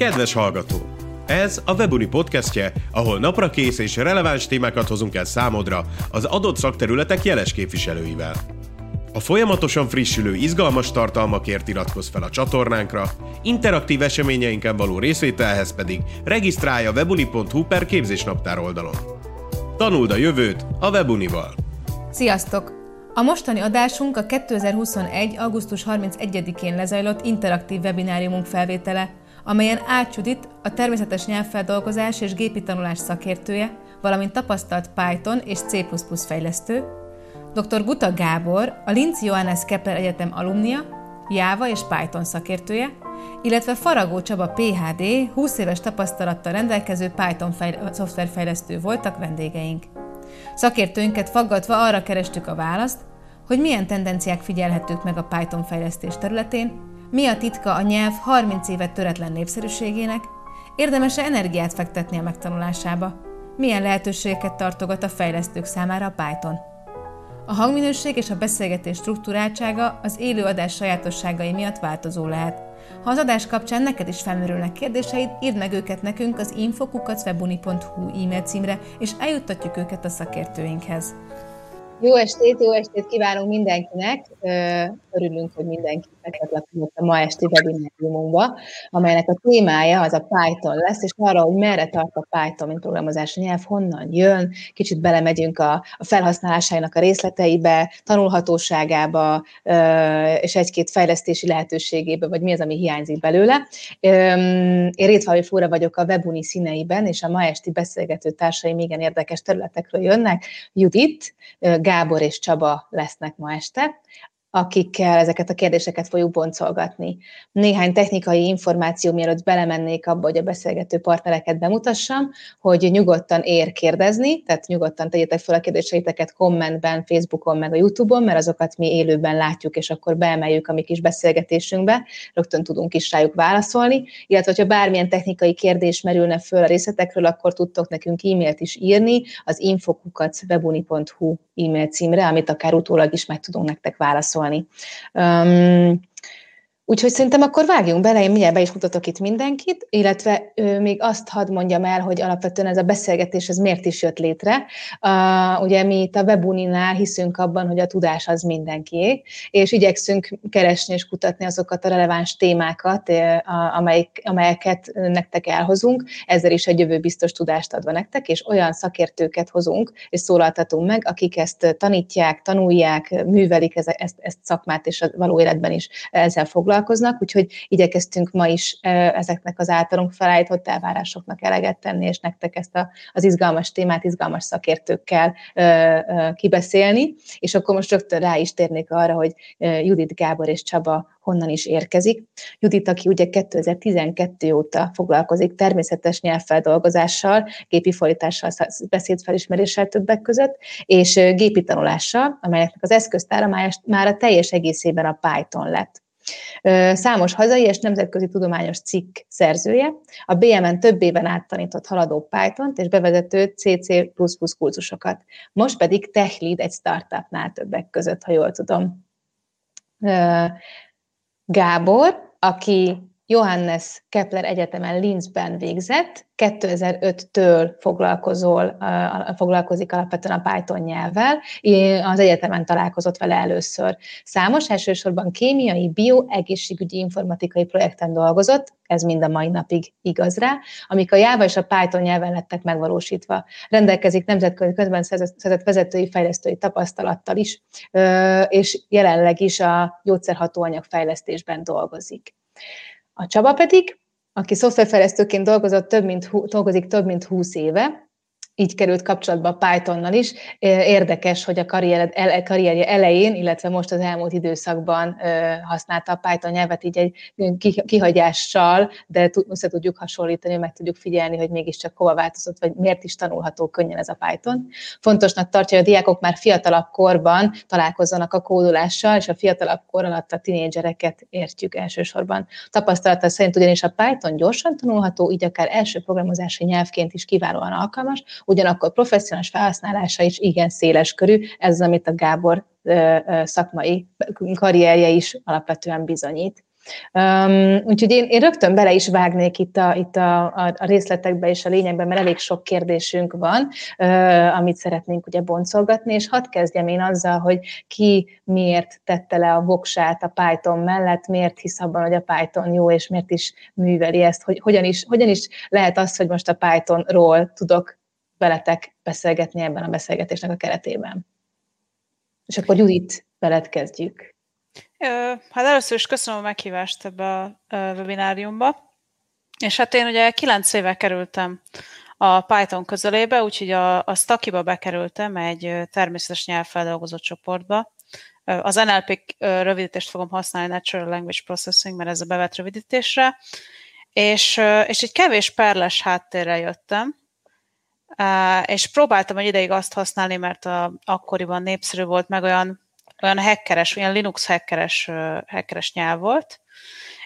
Kedves hallgató! Ez a Webuni podcastje, ahol napra kész és releváns témákat hozunk el számodra az adott szakterületek jeles képviselőivel. A folyamatosan frissülő, izgalmas tartalmakért iratkozz fel a csatornánkra, interaktív eseményeinken való részvételhez pedig regisztrálj a webuni.hu per képzésnaptár oldalon. Tanuld a jövőt a Webunival! Sziasztok! A mostani adásunk a 2021. augusztus 31-én lezajlott interaktív webináriumunk felvétele, amelyen Ács Judit, a természetes nyelvfeldolgozás és gépi tanulás szakértője, valamint tapasztalt Python és C++ fejlesztő, dr. Guta Gábor, a Linz Johannes Kepler Egyetem alumnia, Java és Python szakértője, illetve Faragó Csaba PHD 20 éves tapasztalattal rendelkező Python fejl- szoftverfejlesztő voltak vendégeink. Szakértőinket faggatva arra kerestük a választ, hogy milyen tendenciák figyelhetők meg a Python fejlesztés területén, mi a titka a nyelv 30 évet töretlen népszerűségének, érdemes-e energiát fektetni a megtanulásába, milyen lehetőségeket tartogat a fejlesztők számára a Python. A hangminőség és a beszélgetés struktúráltsága az élő adás sajátosságai miatt változó lehet. Ha az adás kapcsán neked is felmerülnek kérdéseid, írd meg őket nekünk az infokukacwebuni.hu e-mail címre, és eljuttatjuk őket a szakértőinkhez. Jó estét, jó estét kívánunk mindenkinek. Örülünk, hogy mindenki megcsatlakozott a ma esti webináriumunkba, amelynek a témája az a Python lesz, és arra, hogy merre tart a Python, mint programozási nyelv, honnan jön, kicsit belemegyünk a, a felhasználásainak a részleteibe, tanulhatóságába, és egy-két fejlesztési lehetőségébe, vagy mi az, ami hiányzik belőle. Én Rétfalvi Flóra vagyok a Webuni színeiben, és a ma esti beszélgető társaim igen érdekes területekről jönnek. Judit, Gábor és Csaba lesznek ma este akikkel ezeket a kérdéseket fogjuk boncolgatni. Néhány technikai információ, mielőtt belemennék abba, hogy a beszélgető partnereket bemutassam, hogy nyugodtan ér kérdezni, tehát nyugodtan tegyétek fel a kérdéseiteket kommentben, Facebookon, meg a YouTube-on, mert azokat mi élőben látjuk, és akkor beemeljük a mi kis beszélgetésünkbe, rögtön tudunk is rájuk válaszolni, illetve hogyha bármilyen technikai kérdés merülne föl a részletekről, akkor tudtok nekünk e-mailt is írni az infokukacwebuni.hu e-mail címre, amit akár utólag is meg tudunk nektek válaszolni. Um, Úgyhogy szerintem akkor vágjunk bele, én mindjárt be is mutatok itt mindenkit, illetve ö, még azt hadd mondjam el, hogy alapvetően ez a beszélgetés ez miért is jött létre. Uh, ugye mi itt a Webuninál hiszünk abban, hogy a tudás az mindenkié, és igyekszünk keresni és kutatni azokat a releváns témákat, amelyik, amelyeket nektek elhozunk, ezzel is egy jövőbiztos tudást adva nektek, és olyan szakértőket hozunk és szólaltatunk meg, akik ezt tanítják, tanulják, művelik ezt, ezt, ezt szakmát, és a való életben is ezzel foglalkoznak foglalkoznak, úgyhogy igyekeztünk ma is ezeknek az általunk felállított elvárásoknak eleget tenni, és nektek ezt a, az izgalmas témát izgalmas szakértőkkel kibeszélni. És akkor most rögtön rá is térnék arra, hogy Judit Gábor és Csaba honnan is érkezik. Judit, aki ugye 2012 óta foglalkozik természetes nyelvfeldolgozással, gépi fordítással, beszédfelismeréssel többek között, és gépi tanulással, amelyeknek az eszköztára már a teljes egészében a Python lett. Számos hazai és nemzetközi tudományos cikk szerzője, a BMN több éven át tanított haladó Python-t és bevezető CC++ kurzusokat. Most pedig tech egy startupnál többek között, ha jól tudom. Gábor, aki Johannes Kepler Egyetemen Linzben végzett, 2005-től foglalkozol, foglalkozik alapvetően a Python nyelvvel, az egyetemen találkozott vele először. Számos elsősorban kémiai, bio, egészségügyi, informatikai projekten dolgozott, ez mind a mai napig igaz rá, amik a Java és a Python nyelven lettek megvalósítva. Rendelkezik nemzetközi közben szerzett vezetői fejlesztői tapasztalattal is, és jelenleg is a gyógyszerhatóanyag fejlesztésben dolgozik. A Csaba pedig, aki szoftverfejlesztőként dolgozott több mint, dolgozik több mint 20 éve, így került kapcsolatba Pythonnal is. Érdekes, hogy a karrier, ele, karrierje elején, illetve most az elmúlt időszakban használta a Python nyelvet így egy kihagyással, de össze tudjuk hasonlítani, meg tudjuk figyelni, hogy mégiscsak hova változott, vagy miért is tanulható könnyen ez a Python. Fontosnak tartja, hogy a diákok már fiatalabb korban találkozzanak a kódolással, és a fiatalabb kor alatt a tinédzsereket értjük elsősorban. Tapasztalata szerint ugyanis a Python gyorsan tanulható, így akár első programozási nyelvként is kiválóan alkalmas, ugyanakkor professzionális felhasználása is igen széles körű, ez az, amit a Gábor szakmai karrierje is alapvetően bizonyít. Um, úgyhogy én, én rögtön bele is vágnék itt, a, itt a, a, részletekbe és a lényegbe, mert elég sok kérdésünk van, uh, amit szeretnénk ugye boncolgatni, és hadd kezdjem én azzal, hogy ki miért tette le a voksát a Python mellett, miért hisz abban, hogy a Python jó, és miért is műveli ezt, hogy hogyan is, hogyan is lehet az, hogy most a Pythonról tudok veletek beszélgetni ebben a beszélgetésnek a keretében. És akkor Judit, veled kezdjük. Hát először is köszönöm a meghívást ebbe a webináriumba. És hát én ugye kilenc éve kerültem a Python közelébe, úgyhogy a, a Stakiba bekerültem egy természetes nyelvfeldolgozó csoportba. Az NLP rövidítést fogom használni, Natural Language Processing, mert ez a bevett rövidítésre. És, és egy kevés perles háttérre jöttem, és próbáltam egy ideig azt használni, mert a, akkoriban népszerű volt, meg olyan olyan hackeres, olyan Linux hackeres, hackeres nyelv volt,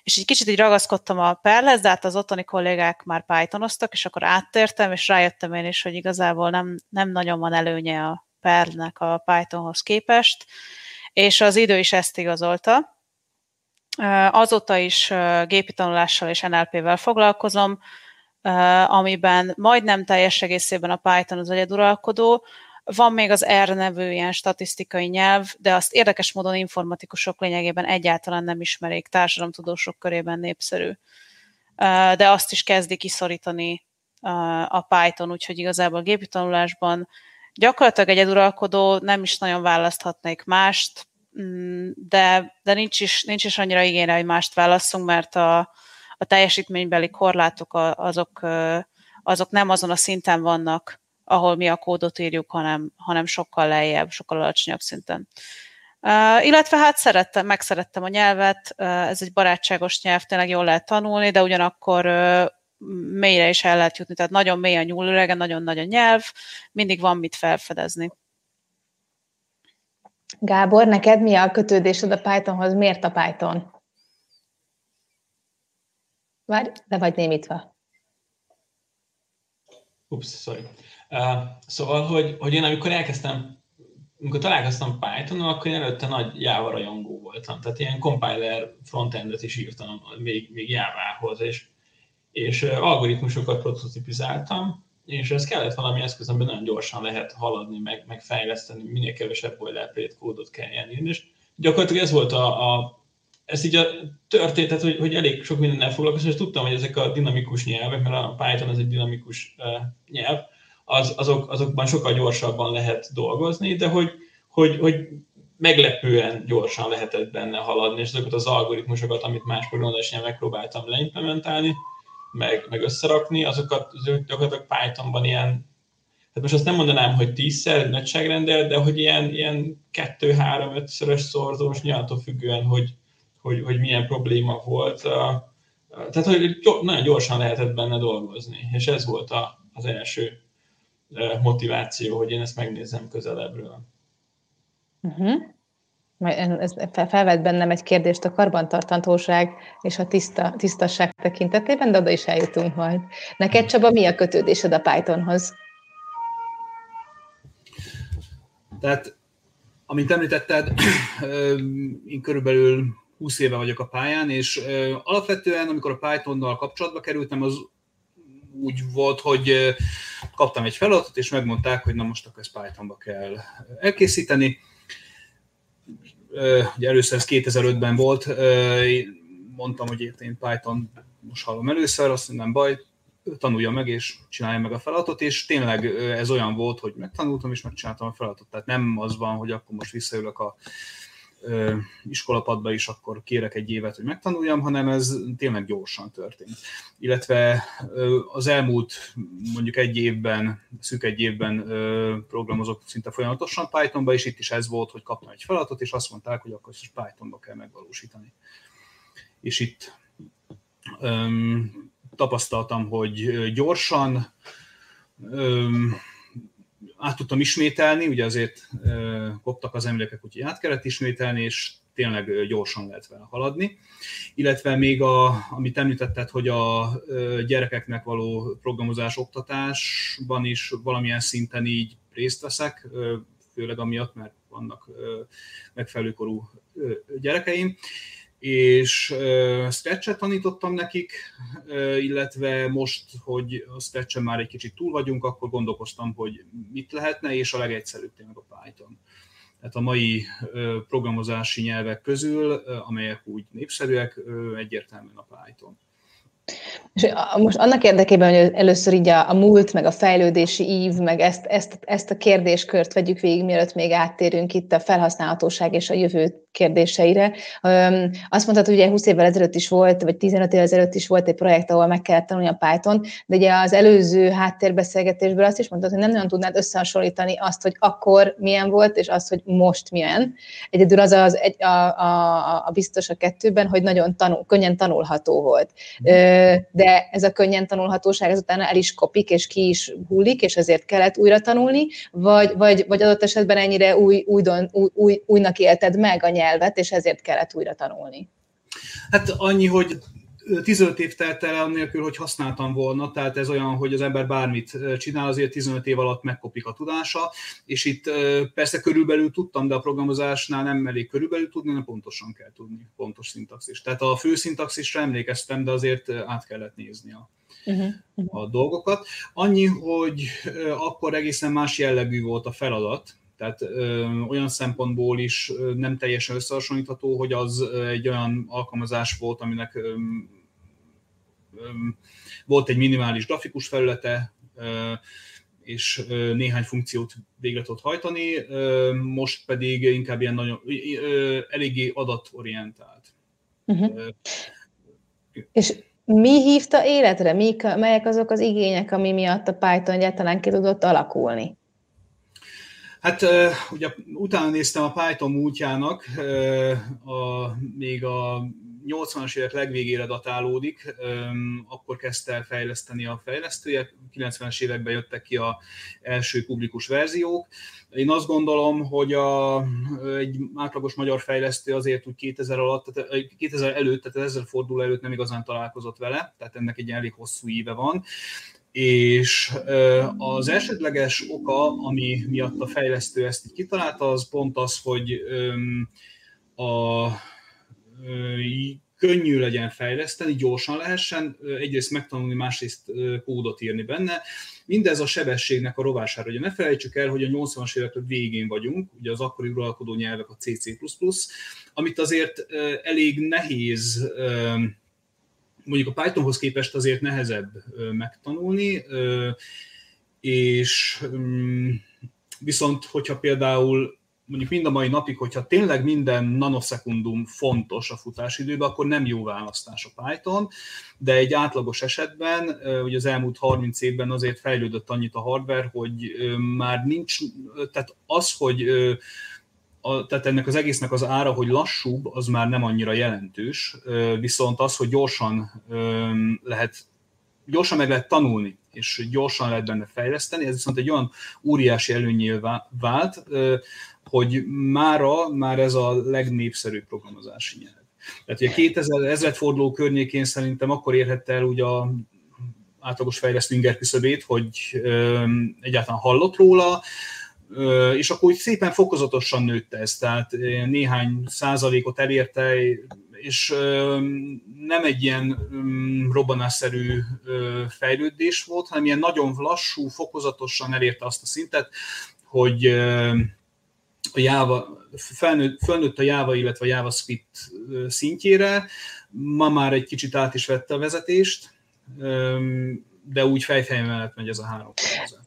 és egy kicsit így ragaszkodtam a Perlhez, de hát az otthoni kollégák már Pythonoztak, és akkor áttértem, és rájöttem én is, hogy igazából nem, nem nagyon van előnye a Perlnek a Pythonhoz képest, és az idő is ezt igazolta. Azóta is gépi tanulással és NLP-vel foglalkozom, amiben majdnem teljes egészében a Python az egyeduralkodó, van még az R nevű ilyen statisztikai nyelv, de azt érdekes módon informatikusok lényegében egyáltalán nem ismerik, társadalomtudósok körében népszerű. De azt is kezdi kiszorítani a Python, úgyhogy igazából a gépi tanulásban gyakorlatilag egyeduralkodó, nem is nagyon választhatnék mást, mm, de, de nincs, is, nincs is annyira igényre, hogy mást válasszunk, mert a, a teljesítménybeli korlátok azok, azok nem azon a szinten vannak, ahol mi a kódot írjuk, hanem, hanem sokkal lejjebb, sokkal alacsonyabb szinten. Uh, illetve hát szerettem, megszerettem a nyelvet, uh, ez egy barátságos nyelv, tényleg jól lehet tanulni, de ugyanakkor uh, mélyre is el lehet jutni, tehát nagyon mély a nyúlürege, nagyon nagy a nyelv, mindig van mit felfedezni. Gábor, neked mi a kötődésed a Pythonhoz? Miért a Python? Várj, de vagy némítva. Ups, sorry. Uh, szóval, hogy, hogy én amikor elkezdtem, amikor találkoztam Python-on, akkor én előtte nagy Java rajongó voltam. Tehát ilyen compiler frontendet is írtam még, még Java-hoz, és, és algoritmusokat prototipizáltam, és ez kellett valami eszköz, amiben nagyon gyorsan lehet haladni, meg, meg minél kevesebb boilerplate kódot kell írni, és gyakorlatilag ez volt a, a ez így a történet, hogy, hogy elég sok mindennel foglalkozom, és tudtam, hogy ezek a dinamikus nyelvek, mert a Python ez egy dinamikus uh, nyelv, az, azok, azokban sokkal gyorsabban lehet dolgozni, de hogy, hogy, hogy meglepően gyorsan lehetett benne haladni, és azokat az algoritmusokat, amit más programozás megpróbáltam leimplementálni, meg, meg összerakni, azokat gyakorlatilag Pythonban ilyen, hát most azt nem mondanám, hogy tízszer nagyságrendel, de hogy ilyen, ilyen kettő, három, ötszörös szorzós, nyilván függően, hogy, hogy, hogy milyen probléma volt. Tehát, hogy nagyon gyorsan lehetett benne dolgozni, és ez volt a, az első motiváció, hogy én ezt megnézem közelebbről. Uh-huh. Ez felvet bennem egy kérdést a karbantartantóság és a tiszta, tisztasság tekintetében, de oda is eljutunk majd. Neked, Csaba, mi a kötődésed a Pythonhoz? Tehát, amint említetted, én körülbelül 20 éve vagyok a pályán, és alapvetően, amikor a Pythonnal kapcsolatba kerültem, az úgy volt, hogy kaptam egy feladatot, és megmondták, hogy na most akkor ezt Pythonba kell elkészíteni. Ugye először ez 2005-ben volt, mondtam, hogy én Python most hallom először, azt nem baj, tanulja meg és csinálja meg a feladatot, és tényleg ez olyan volt, hogy megtanultam és megcsináltam a feladatot. Tehát nem az van, hogy akkor most visszaülök a iskolapadba is akkor kérek egy évet, hogy megtanuljam, hanem ez tényleg gyorsan történt. Illetve az elmúlt mondjuk egy évben, szűk egy évben programozok szinte folyamatosan Pythonba, és itt is ez volt, hogy kaptam egy feladatot, és azt mondták, hogy akkor ezt Pythonba kell megvalósítani. És itt um, tapasztaltam, hogy gyorsan, um, át tudtam ismételni, ugye azért koptak az emlékek, úgyhogy át kellett ismételni, és tényleg gyorsan lehet vele haladni. Illetve még, a, amit említetted, hogy a gyerekeknek való programozás oktatásban is valamilyen szinten így részt veszek, főleg amiatt, mert vannak megfelelő korú gyerekeim, és Scratch-et tanítottam nekik, illetve most, hogy a scratch már egy kicsit túl vagyunk, akkor gondolkoztam, hogy mit lehetne, és a legegyszerűbb tényleg a Python. Tehát a mai programozási nyelvek közül, amelyek úgy népszerűek, egyértelműen a Python. És most annak érdekében, hogy először így a, a múlt, meg a fejlődési ív, meg ezt, ezt, ezt a kérdéskört vegyük végig, mielőtt még áttérünk itt a felhasználhatóság és a jövő kérdéseire. Azt mondtad, hogy ugye 20 évvel ezelőtt is volt, vagy 15 évvel ezelőtt is volt egy projekt, ahol meg kellett tanulni a Python, de ugye az előző háttérbeszélgetésből azt is mondtad, hogy nem nagyon tudnád összehasonlítani azt, hogy akkor milyen volt, és azt, hogy most milyen. Egyedül az, az egy, a, a, a biztos a kettőben, hogy nagyon tanul, könnyen tanulható volt. De ez a könnyen tanulhatóság ezután el is kopik, és ki is hullik, és ezért kellett újra tanulni, vagy, vagy, vagy adott esetben ennyire új, újdon, új, új, újnak élted meg a nyelv nyelvet, és ezért kellett újra tanulni. Hát annyi, hogy 15 év telt el annélkül, hogy használtam volna, tehát ez olyan, hogy az ember bármit csinál, azért 15 év alatt megkopik a tudása, és itt persze körülbelül tudtam, de a programozásnál nem elég körülbelül tudni, hanem pontosan kell tudni, pontos szintaxis. Tehát a fő szintaxisra emlékeztem, de azért át kellett nézni a, uh-huh, uh-huh. a dolgokat. Annyi, hogy akkor egészen más jellegű volt a feladat, tehát ö, olyan szempontból is nem teljesen összehasonlítható, hogy az egy olyan alkalmazás volt, aminek ö, ö, volt egy minimális grafikus felülete, ö, és néhány funkciót végre tudott hajtani, most pedig inkább ilyen nagyon, eléggé adatorientált. Uh-huh. És mi hívta életre? Mik, melyek azok az igények, ami miatt a Python egyáltalán ki tudott alakulni? Hát ugye utána néztem a Python múltjának, a, még a 80-as évek legvégére datálódik, akkor kezdte el fejleszteni a fejlesztője, 90-es években jöttek ki a első publikus verziók. Én azt gondolom, hogy a, egy átlagos magyar fejlesztő azért úgy 2000 alatt, tehát 2000 előtt, tehát az 1000 forduló előtt nem igazán találkozott vele, tehát ennek egy elég hosszú éve van és az elsődleges oka, ami miatt a fejlesztő ezt így kitalálta, az pont az, hogy a könnyű legyen fejleszteni, gyorsan lehessen egyrészt megtanulni, másrészt kódot írni benne. Mindez a sebességnek a rovására. Ugye ne felejtsük el, hogy a 80-as évek végén vagyunk, ugye az akkori uralkodó nyelvek a CC++, amit azért elég nehéz mondjuk a Pythonhoz képest azért nehezebb megtanulni, és mm, viszont, hogyha például mondjuk mind a mai napig, hogyha tényleg minden nanoszekundum fontos a futásidőben, akkor nem jó választás a Python, de egy átlagos esetben, ugye az elmúlt 30 évben azért fejlődött annyit a hardware, hogy már nincs, tehát az, hogy a, tehát ennek az egésznek az ára, hogy lassúbb, az már nem annyira jelentős, viszont az, hogy gyorsan lehet, gyorsan meg lehet tanulni, és gyorsan lehet benne fejleszteni, ez viszont egy olyan óriási előnyél vált, hogy mára már ez a legnépszerűbb programozási nyelv. Tehát ugye 2000 ezredforduló környékén szerintem akkor érhette el ugye a átlagos fejlesztő küszöbét, hogy egyáltalán hallott róla, és akkor úgy szépen fokozatosan nőtt ez, tehát néhány százalékot elérte, és nem egy ilyen robbanásszerű fejlődés volt, hanem ilyen nagyon lassú, fokozatosan elérte azt a szintet, hogy a Java, felnőtt, felnőtt a Java, illetve a JavaScript szintjére, ma már egy kicsit át is vette a vezetést, de úgy fejfej mellett megy ez a három.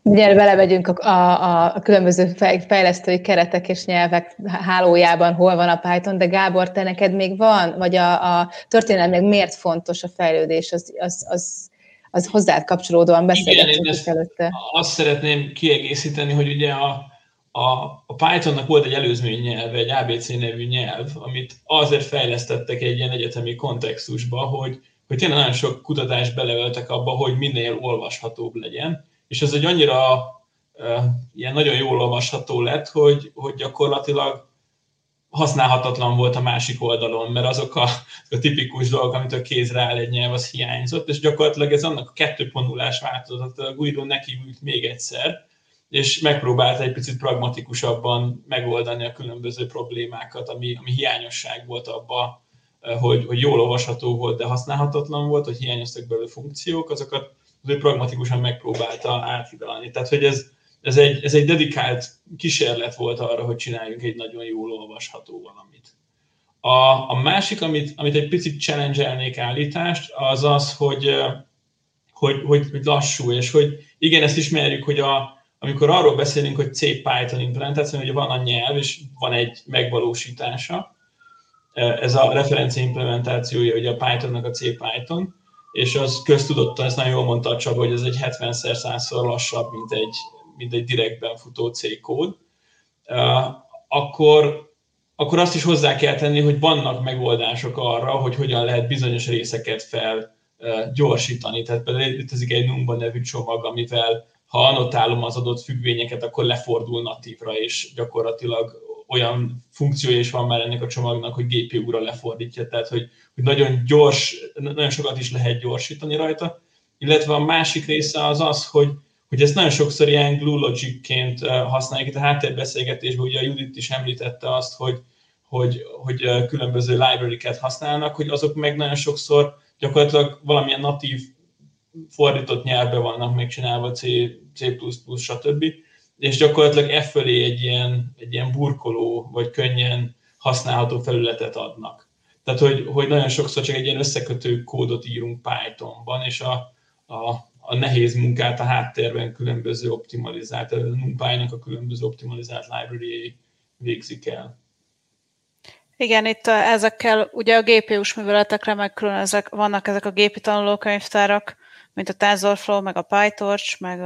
Ugye belemegyünk a, a, a különböző fejlesztői keretek és nyelvek hálójában, hol van a Python, de Gábor, te neked még van, vagy a, a történelemnek miért fontos a fejlődés, az, az, az, az hozzád kapcsolódóan beszélgetünk előtte. Azt szeretném kiegészíteni, hogy ugye a, a, a Pythonnak volt egy előzmény nyelv, egy ABC nevű nyelv, amit azért fejlesztettek egy ilyen egyetemi kontextusba, hogy hogy tényleg nagyon sok kutatást beleöltek abba, hogy minél olvashatóbb legyen, és ez egy annyira uh, ilyen nagyon jól olvasható lett, hogy, hogy gyakorlatilag használhatatlan volt a másik oldalon, mert azok a, a tipikus dolgok, amit a kézre áll egy nyelv, az hiányzott, és gyakorlatilag ez annak a kettőponulás változat, a Guido nekiült még egyszer, és megpróbálta egy picit pragmatikusabban megoldani a különböző problémákat, ami, ami hiányosság volt abba hogy, hogy jól olvasható volt, de használhatatlan volt, hogy hiányoztak belőle funkciók, azokat az ő pragmatikusan megpróbálta áthidalni. Tehát, hogy ez, ez, egy, ez egy dedikált kísérlet volt arra, hogy csináljunk egy nagyon jól olvasható valamit. A, a másik, amit, amit egy picit challenge állítást, az az, hogy, hogy, hogy, hogy lassú, és hogy igen, ezt ismerjük, hogy a, amikor arról beszélünk, hogy C Python implementáció, hogy van a nyelv, és van egy megvalósítása, ez a referencia implementációja ugye a Pythonnak a C Python, és az köztudottan, ezt nagyon jól mondta a Csaba, hogy ez egy 70-szer, 100-szor lassabb, mint egy, mint egy direktben futó C kód, akkor, akkor azt is hozzá kell tenni, hogy vannak megoldások arra, hogy hogyan lehet bizonyos részeket fel gyorsítani. Tehát például létezik egy Numba nevű csomag, amivel ha annotálom az adott függvényeket, akkor lefordul natívra, és gyakorlatilag olyan funkciója is van már ennek a csomagnak, hogy GPU-ra lefordítja, tehát hogy, hogy nagyon gyors, nagyon sokat is lehet gyorsítani rajta. Illetve a másik része az az, hogy, hogy ezt nagyon sokszor ilyen glue logic-ként használják. Itt a háttérbeszélgetésben ugye a Judit is említette azt, hogy, hogy, hogy különböző library-ket használnak, hogy azok meg nagyon sokszor gyakorlatilag valamilyen natív fordított nyelvbe vannak megcsinálva, C, C++, stb. És gyakorlatilag e fölé egy ilyen, egy ilyen burkoló, vagy könnyen használható felületet adnak. Tehát, hogy, hogy nagyon sokszor csak egy ilyen összekötő kódot írunk Pythonban, és a, a, a nehéz munkát a háttérben különböző optimalizált, a NumPy-nak a különböző optimalizált library végzik el. Igen, itt ezekkel ugye a GPU-s műveletekre meg külön ezek, vannak ezek a gépi tanulókönyvtárak, mint a TensorFlow, meg a PyTorch, meg,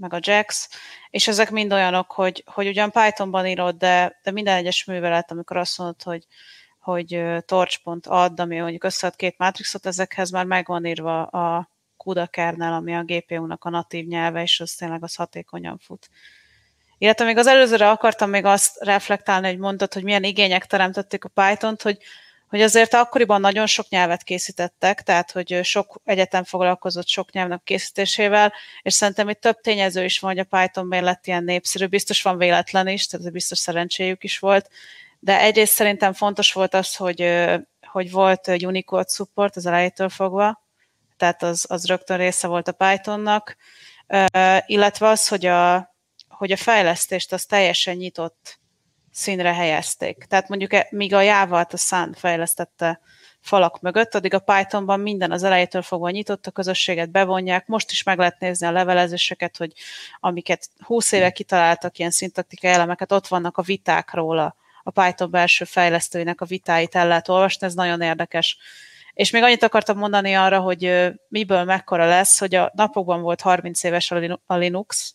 meg a JAX, és ezek mind olyanok, hogy, hogy ugyan Pythonban írod, de, de minden egyes művelet, amikor azt mondod, hogy, hogy torch.add, ami mondjuk összead két mátrixot, ezekhez már megvan írva a CUDA kernel, ami a GPU-nak a natív nyelve, és az tényleg az hatékonyan fut. Illetve még az előzőre akartam még azt reflektálni, hogy mondtad, hogy milyen igények teremtették a Python-t, hogy hogy azért akkoriban nagyon sok nyelvet készítettek, tehát hogy sok egyetem foglalkozott sok nyelvnek készítésével, és szerintem itt több tényező is van, hogy a Python miért lett ilyen népszerű, biztos van véletlen is, tehát biztos szerencséjük is volt, de egyrészt szerintem fontos volt az, hogy, hogy volt Unicode support az elejétől fogva, tehát az, az rögtön része volt a Pythonnak, illetve az, hogy a, hogy a fejlesztést az teljesen nyitott színre helyezték. Tehát mondjuk e, míg a Java-t a Sun fejlesztette falak mögött, addig a Pythonban minden az elejétől fogva nyitott, a közösséget bevonják, most is meg lehet nézni a levelezéseket, hogy amiket 20 éve kitaláltak, ilyen szintaktikai elemeket, ott vannak a viták róla, a Python belső fejlesztőinek a vitáit el lehet olvasni, ez nagyon érdekes. És még annyit akartam mondani arra, hogy miből mekkora lesz, hogy a napokban volt 30 éves a Linux,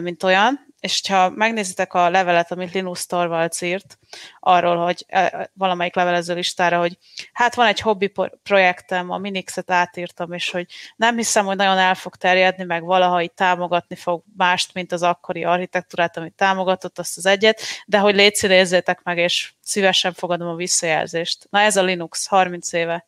mint olyan, és ha megnézitek a levelet, amit Linus Torvalds írt, arról, hogy valamelyik levelező listára, hogy hát van egy hobbi projektem, a Minixet átírtam, és hogy nem hiszem, hogy nagyon el fog terjedni, meg valaha itt támogatni fog mást, mint az akkori architektúrát, amit támogatott, azt az egyet, de hogy létszínézzétek meg, és szívesen fogadom a visszajelzést. Na ez a Linux, 30 éve.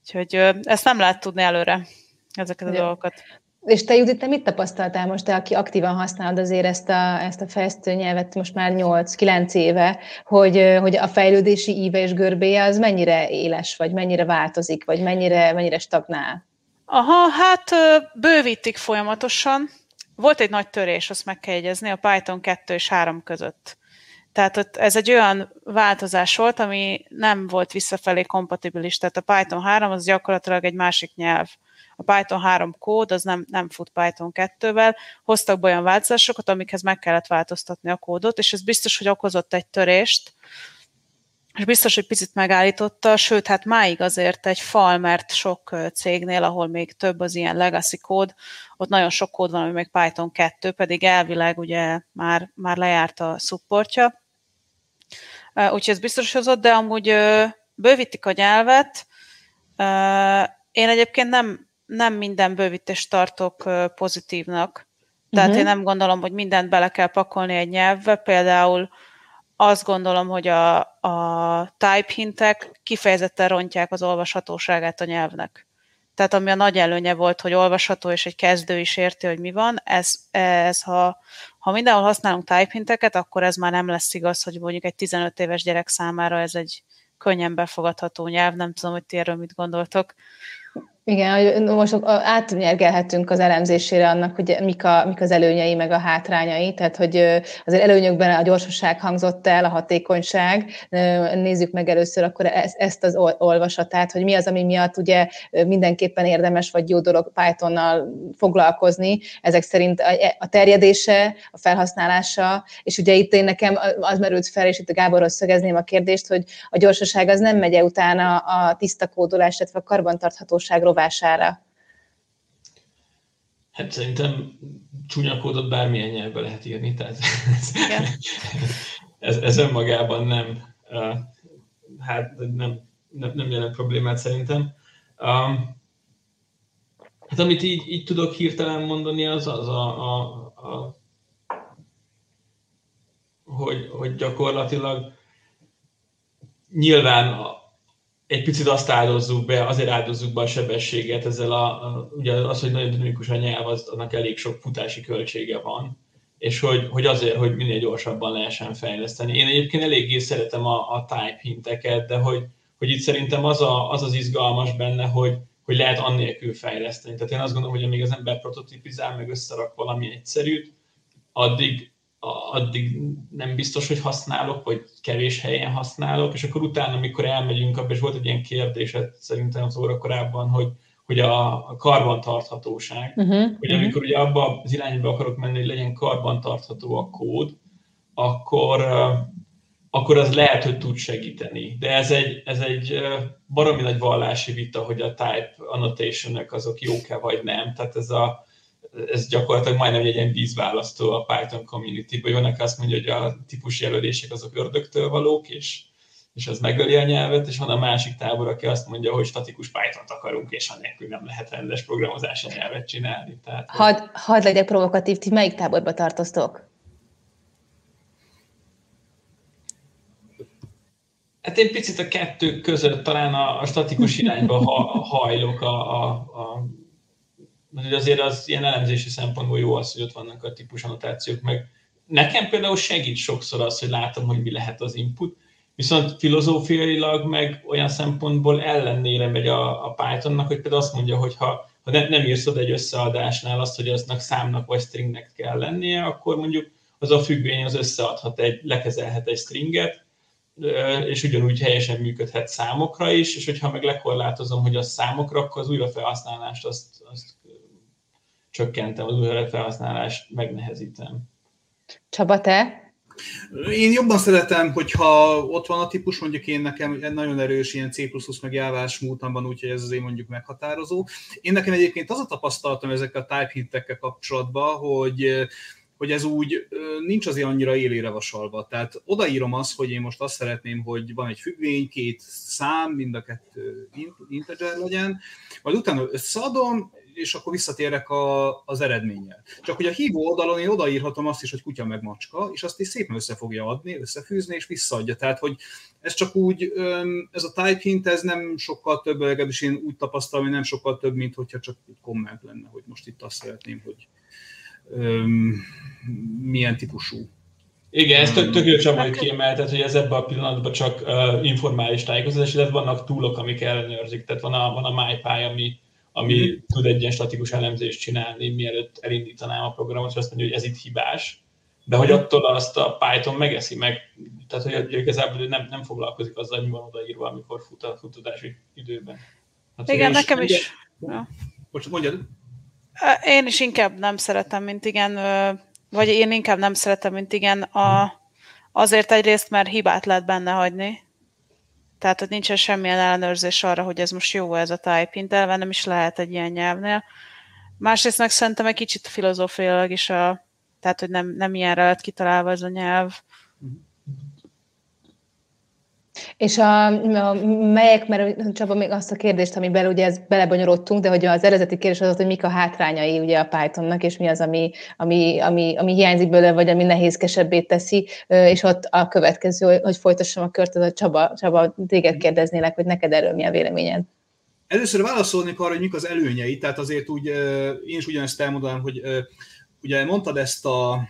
Úgyhogy ezt nem lehet tudni előre, ezeket a dolgokat. És te, Judit, te mit tapasztaltál most, te, aki aktívan használod azért ezt a, ezt a fejlesztő nyelvet most már 8-9 éve, hogy, hogy a fejlődési íve és görbéje az mennyire éles, vagy mennyire változik, vagy mennyire, mennyire stagnál? Aha, hát bővítik folyamatosan. Volt egy nagy törés, azt meg kell jegyezni, a Python 2 és 3 között. Tehát ez egy olyan változás volt, ami nem volt visszafelé kompatibilis. Tehát a Python 3 az gyakorlatilag egy másik nyelv a Python 3 kód az nem, nem fut Python 2-vel, hoztak be olyan változásokat, amikhez meg kellett változtatni a kódot, és ez biztos, hogy okozott egy törést, és biztos, hogy picit megállította, sőt, hát máig azért egy fal, mert sok cégnél, ahol még több az ilyen legacy kód, ott nagyon sok kód van, ami még Python 2, pedig elvileg ugye már, már lejárt a supportja. Úgyhogy ez biztos hozott, de amúgy bővítik a nyelvet. Én egyébként nem, nem minden bővítést tartok pozitívnak. Tehát uh-huh. én nem gondolom, hogy mindent bele kell pakolni egy nyelvbe. Például azt gondolom, hogy a, a type hintek kifejezetten rontják az olvashatóságát a nyelvnek. Tehát ami a nagy előnye volt, hogy olvasható, és egy kezdő is érti, hogy mi van, ez, ez ha, ha mindenhol használunk type hinteket, akkor ez már nem lesz igaz, hogy mondjuk egy 15 éves gyerek számára ez egy könnyen befogadható nyelv. Nem tudom, hogy ti erről mit gondoltok. Igen, most átnyergelhetünk az elemzésére annak, hogy mik, a, mik az előnyei, meg a hátrányai, tehát hogy azért előnyökben a gyorsaság hangzott el, a hatékonyság. Nézzük meg először akkor ezt az olvasatát, hogy mi az, ami miatt ugye mindenképpen érdemes vagy jó dolog Pythonnal foglalkozni. Ezek szerint a terjedése, a felhasználása, és ugye itt én nekem az merült fel, és itt a Gáborhoz szögezném a kérdést, hogy a gyorsaság az nem megy utána a tiszta kódolás, illetve a karbantarthatóság rovására? Hát szerintem csúnya kódot bármilyen nyelvbe lehet írni, tehát ez, ez, ez önmagában nem, hát nem, nem, nem jelent problémát szerintem. Um, hát amit így, így tudok hirtelen mondani, az az a, a, a hogy, hogy gyakorlatilag nyilván egy picit azt áldozzuk be, azért áldozzuk be a sebességet ezzel a, a ugye az, hogy nagyon dinamikus a nyelv, az, annak elég sok futási költsége van, és hogy, hogy azért, hogy minél gyorsabban lehessen fejleszteni. Én egyébként eléggé szeretem a, a type hinteket, de hogy, hogy itt szerintem az, a, az az izgalmas benne, hogy, hogy lehet annélkül fejleszteni. Tehát én azt gondolom, hogy amíg az ember prototipizál, meg összerak valami egyszerűt, addig, addig nem biztos, hogy használok, vagy kevés helyen használok, és akkor utána, amikor elmegyünk abba, és volt egy ilyen kérdés szerintem az óra korábban, hogy, hogy a karbantarthatóság, uh-huh, hogy amikor uh-huh. ugye abba az irányba akarok menni, hogy legyen karbantartható a kód, akkor, akkor az lehet, hogy tud segíteni. De ez egy, ez egy baromi nagy vallási vita, hogy a type annotation azok jók-e vagy nem. Tehát ez a, ez gyakorlatilag majdnem egy ilyen vízválasztó a Python community hogy vannak azt mondja, hogy a típus jelölések azok ördögtől valók, és, és az megöli a nyelvet, és van a másik tábor, aki azt mondja, hogy statikus Python-t akarunk, és annélkül nem lehet rendes programozási nyelvet csinálni. Tehát, hadd had legyek provokatív, ti melyik táborba tartoztok? Hát én picit a kettő között talán a, a statikus irányba ha, hajlok a, a, a mert azért az ilyen elemzési szempontból jó az, hogy ott vannak a típus annotációk, meg nekem például segít sokszor az, hogy látom, hogy mi lehet az input, viszont filozófiailag meg olyan szempontból ellenére megy a, a Pythonnak, hogy például azt mondja, hogy ha, ha nem, nem írsz oda egy összeadásnál azt, hogy aznak számnak vagy stringnek kell lennie, akkor mondjuk az a függvény az összeadhat egy, lekezelhet egy stringet, és ugyanúgy helyesen működhet számokra is, és hogyha meg lekorlátozom, hogy a számokra, akkor az újrafelhasználást azt, azt csökkentem az újra felhasználást, megnehezítem. Csaba, te? Én jobban szeretem, hogyha ott van a típus, mondjuk én nekem nagyon erős ilyen C++ meg jávás múltam van, úgyhogy ez azért mondjuk meghatározó. Én nekem egyébként az a tapasztalatom ezekkel a type hintekkel kapcsolatban, hogy hogy ez úgy nincs azért annyira élére vasalva. Tehát odaírom azt, hogy én most azt szeretném, hogy van egy függvény, két szám, mind a kettő integer legyen, majd utána összeadom, és akkor visszatérek a, az eredménnyel. Csak hogy a hívó oldalon én odaírhatom azt is, hogy kutya meg macska, és azt is szépen össze fogja adni, összefűzni, és visszaadja. Tehát, hogy ez csak úgy, ez a type hint, ez nem sokkal több, legalábbis én úgy tapasztalom, hogy nem sokkal több, mint hogyha csak egy komment lenne, hogy most itt azt szeretném, hogy um, milyen típusú igen, ez tök, tök jó Csaba, hogy kiemelted, hogy ez ebben a pillanatban csak uh, informális tájékoztatás, illetve vannak túlok, amik ellenőrzik. Tehát van a, van a MyPy, ami ami mm. tud egy ilyen statikus elemzést csinálni, mielőtt elindítanám a programot, és azt mondja, hogy ez itt hibás, de hogy attól azt a Python megeszi meg, tehát hogy igazából nem, nem foglalkozik azzal, hogy mi van odaírva, amikor fut a futtatási időben. Hát, igen, nekem is. is. Ja. Most mondjad. Én is inkább nem szeretem, mint igen, vagy én inkább nem szeretem, mint igen, a, azért egyrészt, mert hibát lehet benne hagyni, tehát, hogy nincsen semmilyen ellenőrzés arra, hogy ez most jó ez a typing, elve nem is lehet egy ilyen nyelvnél. Másrészt meg szerintem egy kicsit filozófiailag is a, tehát, hogy nem, nem ilyenre lett kitalálva ez a nyelv. És a, a melyek, mert Csaba még azt a kérdést, amiben ugye ez belebonyolódtunk, de hogy az eredeti kérdés az, hogy mik a hátrányai ugye a Pythonnak, és mi az, ami, ami, ami, ami hiányzik belőle, vagy ami nehézkesebbé teszi, és ott a következő, hogy folytassam a kört, az a Csaba, Csaba téged kérdeznélek, hogy neked erről mi a véleményed? Először válaszolnék arra, hogy mik az előnyei, tehát azért úgy, én is ugyanezt elmondanám, hogy ugye mondtad ezt a,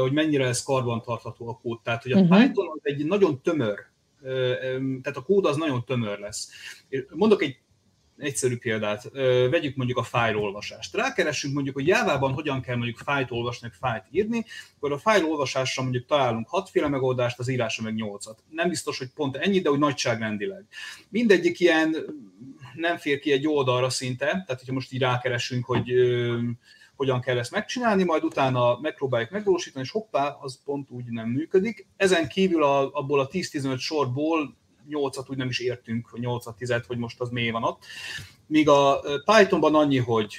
hogy mennyire ez karbantartható a kód, tehát hogy a uh-huh. Python az egy nagyon tömör Tehát a kód az nagyon tömör lesz. Mondok egy egyszerű példát, vegyük mondjuk a fájlolvasást. Rákeresünk mondjuk, hogy Jávában hogyan kell mondjuk fájt olvasni, fájt írni, akkor a fájlolvasásra mondjuk találunk hatféle megoldást, az írásra meg nyolcat. Nem biztos, hogy pont ennyi, de úgy nagyságrendileg. Mindegyik ilyen nem fér ki egy oldalra szinte, tehát hogyha most így rákeresünk, hogy hogyan kell ezt megcsinálni, majd utána megpróbáljuk megvalósítani, és hoppá, az pont úgy nem működik. Ezen kívül a, abból a 10-15 sorból 8-at úgy nem is értünk, 8 10 hogy most az mély van ott. Míg a Pythonban annyi, hogy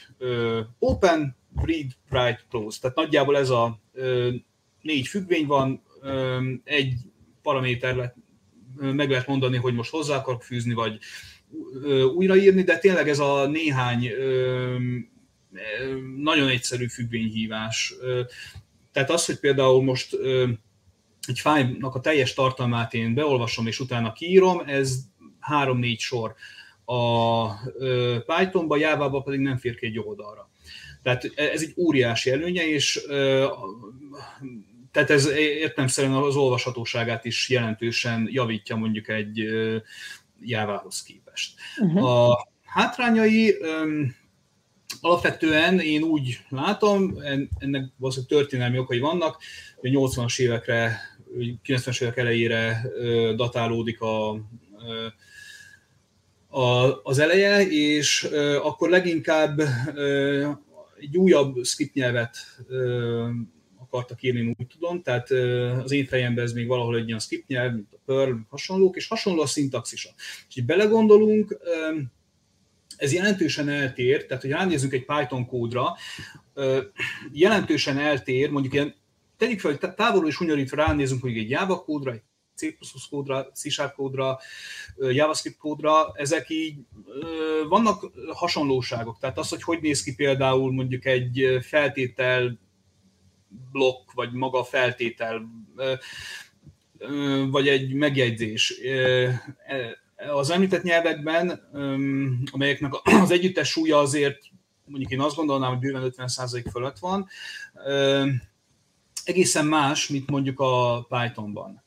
open, read, write, close. Tehát nagyjából ez a négy függvény van, egy paraméter meg lehet mondani, hogy most hozzá akarok fűzni, vagy újraírni, de tényleg ez a néhány nagyon egyszerű függvényhívás. Tehát az, hogy például most egy fájlnak a teljes tartalmát én beolvasom és utána kiírom, ez három-négy sor. A Pythonba, Java-ba pedig nem fér ki egy oldalra. Tehát ez egy óriási előnye, és tehát ez értelemszerűen az olvashatóságát is jelentősen javítja mondjuk egy Java-hoz képest. Uh-huh. A hátrányai alapvetően én úgy látom, ennek valószínűleg történelmi okai vannak, hogy 80-as évekre 90-es évek elejére datálódik a, a, az eleje, és akkor leginkább egy újabb script nyelvet akartak írni, úgy tudom, tehát az én fejemben ez még valahol egy ilyen script nyelv, mint a Perl, hasonlók, és hasonló a szintaxisa. És így belegondolunk, ez jelentősen eltér, tehát hogy ránézzünk egy Python kódra, jelentősen eltér, mondjuk ilyen tegyük fel, hogy távolról is hunyorítva ránézünk hogy egy Java kódra, egy C++ kódra, C kódra, JavaScript kódra, ezek így vannak hasonlóságok. Tehát az, hogy hogy néz ki például mondjuk egy feltétel blokk, vagy maga a feltétel, vagy egy megjegyzés. Az említett nyelvekben, amelyeknek az együttes súlya azért, mondjuk én azt gondolnám, hogy bőven 50% fölött van, egészen más, mint mondjuk a Pythonban.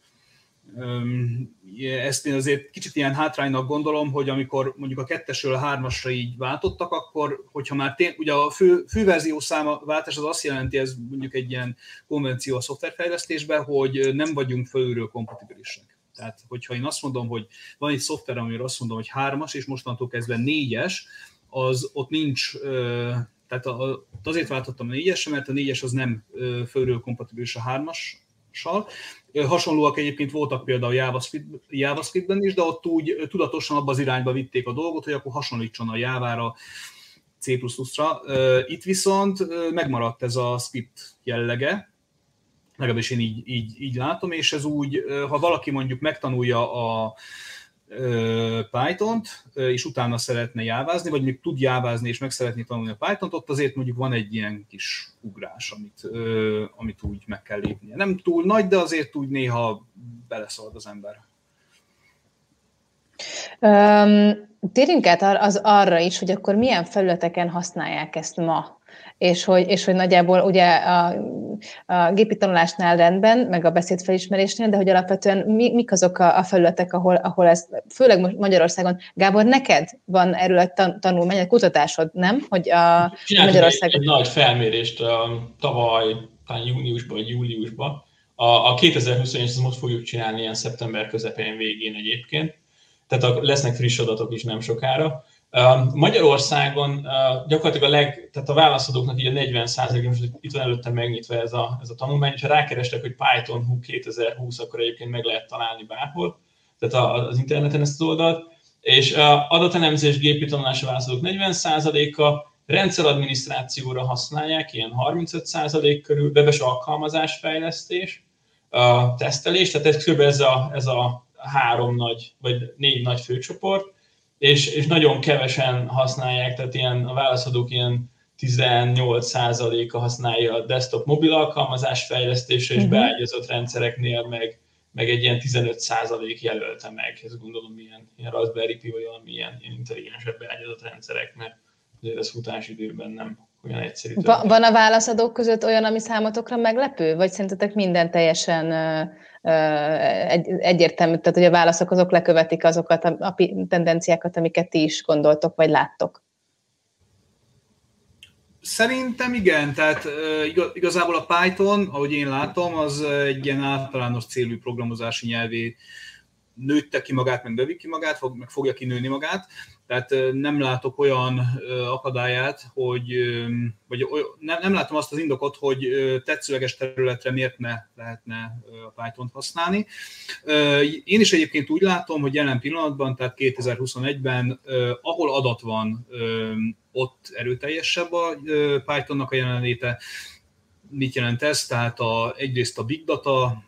Ezt én azért kicsit ilyen hátránynak gondolom, hogy amikor mondjuk a kettesről a hármasra így váltottak, akkor, hogyha már tény, ugye a fő, főverzió száma váltás az azt jelenti, ez mondjuk egy ilyen konvenció a szoftverfejlesztésben, hogy nem vagyunk fölülről kompatibilisek. Tehát, hogyha én azt mondom, hogy van egy szoftver, amire azt mondom, hogy hármas, és mostantól kezdve négyes, az ott nincs tehát azért váltottam a négyesre, mert a négyes az nem fölről kompatibilis a hármassal. Hasonlóak egyébként voltak például JavaScript, JavaScriptben is, de ott úgy tudatosan abba az irányba vitték a dolgot, hogy akkor hasonlítson a Java-ra, C++-ra. Itt viszont megmaradt ez a script jellege, legalábbis én így, így, így látom, és ez úgy, ha valaki mondjuk megtanulja a, Python-t, és utána szeretne jávázni, vagy még tud jávázni, és meg szeretné tanulni a Python-t, ott azért mondjuk van egy ilyen kis ugrás, amit, amit úgy meg kell lépnie. Nem túl nagy, de azért úgy néha beleszalad az ember. Um, térjünk át az arra is, hogy akkor milyen felületeken használják ezt ma és hogy, és hogy nagyjából ugye a, a gépi tanulásnál rendben, meg a beszédfelismerésnél, de hogy alapvetően mi, mik azok a, a felületek, ahol, ahol ez, főleg Magyarországon, Gábor, neked van erről egy tan, tanulmány, egy kutatásod, nem? Hogy a Magyarországon... Egy, egy nagy felmérést a, tavaly, talán júniusban vagy júliusban. A, a 2021 most fogjuk csinálni ilyen szeptember közepén végén egyébként, tehát a, lesznek friss adatok is nem sokára Magyarországon gyakorlatilag a leg, tehát a válaszadóknak így a 40% most itt van előttem megnyitva ez a, ez a tanulmány, és ha rákerestek, hogy Python 2020, akkor egyébként meg lehet találni bárhol, tehát az interneten ezt az oldalt, és adatelemzés gépi tanulása válaszadók 40%-a, rendszeradminisztrációra használják, ilyen 35% körül, webes alkalmazásfejlesztés, tesztelés, tehát ez kb. ez a, ez a három nagy, vagy négy nagy főcsoport, és, és nagyon kevesen használják, tehát ilyen a válaszadók ilyen 18%-a használja a desktop mobil alkalmazás fejlesztése, és uh-huh. beágyazott rendszereknél meg, meg egy ilyen 15% jelölte meg, ez gondolom ilyen, ilyen Raspberry Pi, vagy valami ilyen, ilyen intelligensebb beágyazott rendszerek, mert azért ez futásidőben nem olyan egyszerű. Va- van a válaszadók között olyan, ami számotokra meglepő? Vagy szerintetek minden teljesen egy, egyértelmű, tehát hogy a válaszok azok lekövetik azokat a, a tendenciákat, amiket ti is gondoltok, vagy láttok. Szerintem igen, tehát igazából a Python, ahogy én látom, az egy ilyen általános célú programozási nyelvé nőtte ki magát, meg növi ki magát, fog, meg fogja kinőni magát. Tehát nem látok olyan akadályát, hogy, vagy nem, nem látom azt az indokot, hogy tetszőleges területre miért ne lehetne a Python-t használni. Én is egyébként úgy látom, hogy jelen pillanatban, tehát 2021-ben, ahol adat van, ott erőteljesebb a Pythonnak a jelenléte. Mit jelent ez? Tehát a, egyrészt a big data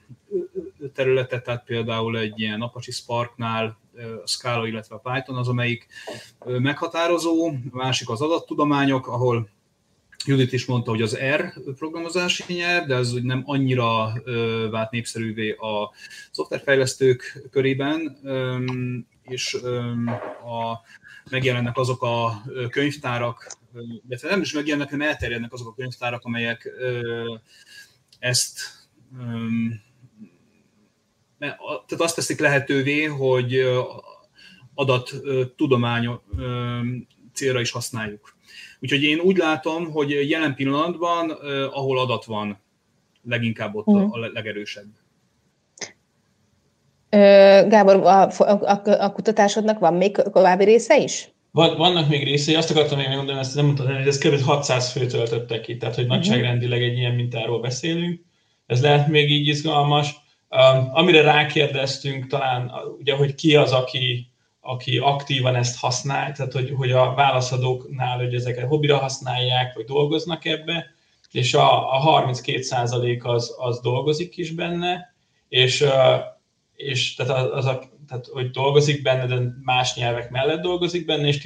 területe, tehát például egy ilyen Apache Sparknál a Scala, illetve a Python az, amelyik meghatározó, a másik az adattudományok, ahol Judit is mondta, hogy az R programozási nyelv, de ez nem annyira vált népszerűvé a szoftverfejlesztők körében, és a, megjelennek azok a könyvtárak, illetve nem is megjelennek, hanem elterjednek azok a könyvtárak, amelyek ezt tehát azt teszik lehetővé, hogy adat tudomány célra is használjuk. Úgyhogy én úgy látom, hogy jelen pillanatban, ahol adat van, leginkább ott a legerősebb. Gábor, a, a, a kutatásodnak van még további része is? Van, vannak még részei, azt akartam még megmondani, ezt nem mondtam, hogy ez kb. 600 fő töltöttek ki, tehát hogy uh-huh. nagyságrendileg egy ilyen mintáról beszélünk. Ez lehet még így izgalmas. Um, amire rákérdeztünk talán, ugye, hogy ki az, aki, aki aktívan ezt használ, tehát hogy, hogy a válaszadóknál, hogy ezeket hobbira használják, vagy dolgoznak ebbe, és a, a 32% az, az dolgozik is benne, és, és tehát, az a, tehát, hogy dolgozik benne, de más nyelvek mellett dolgozik benne, és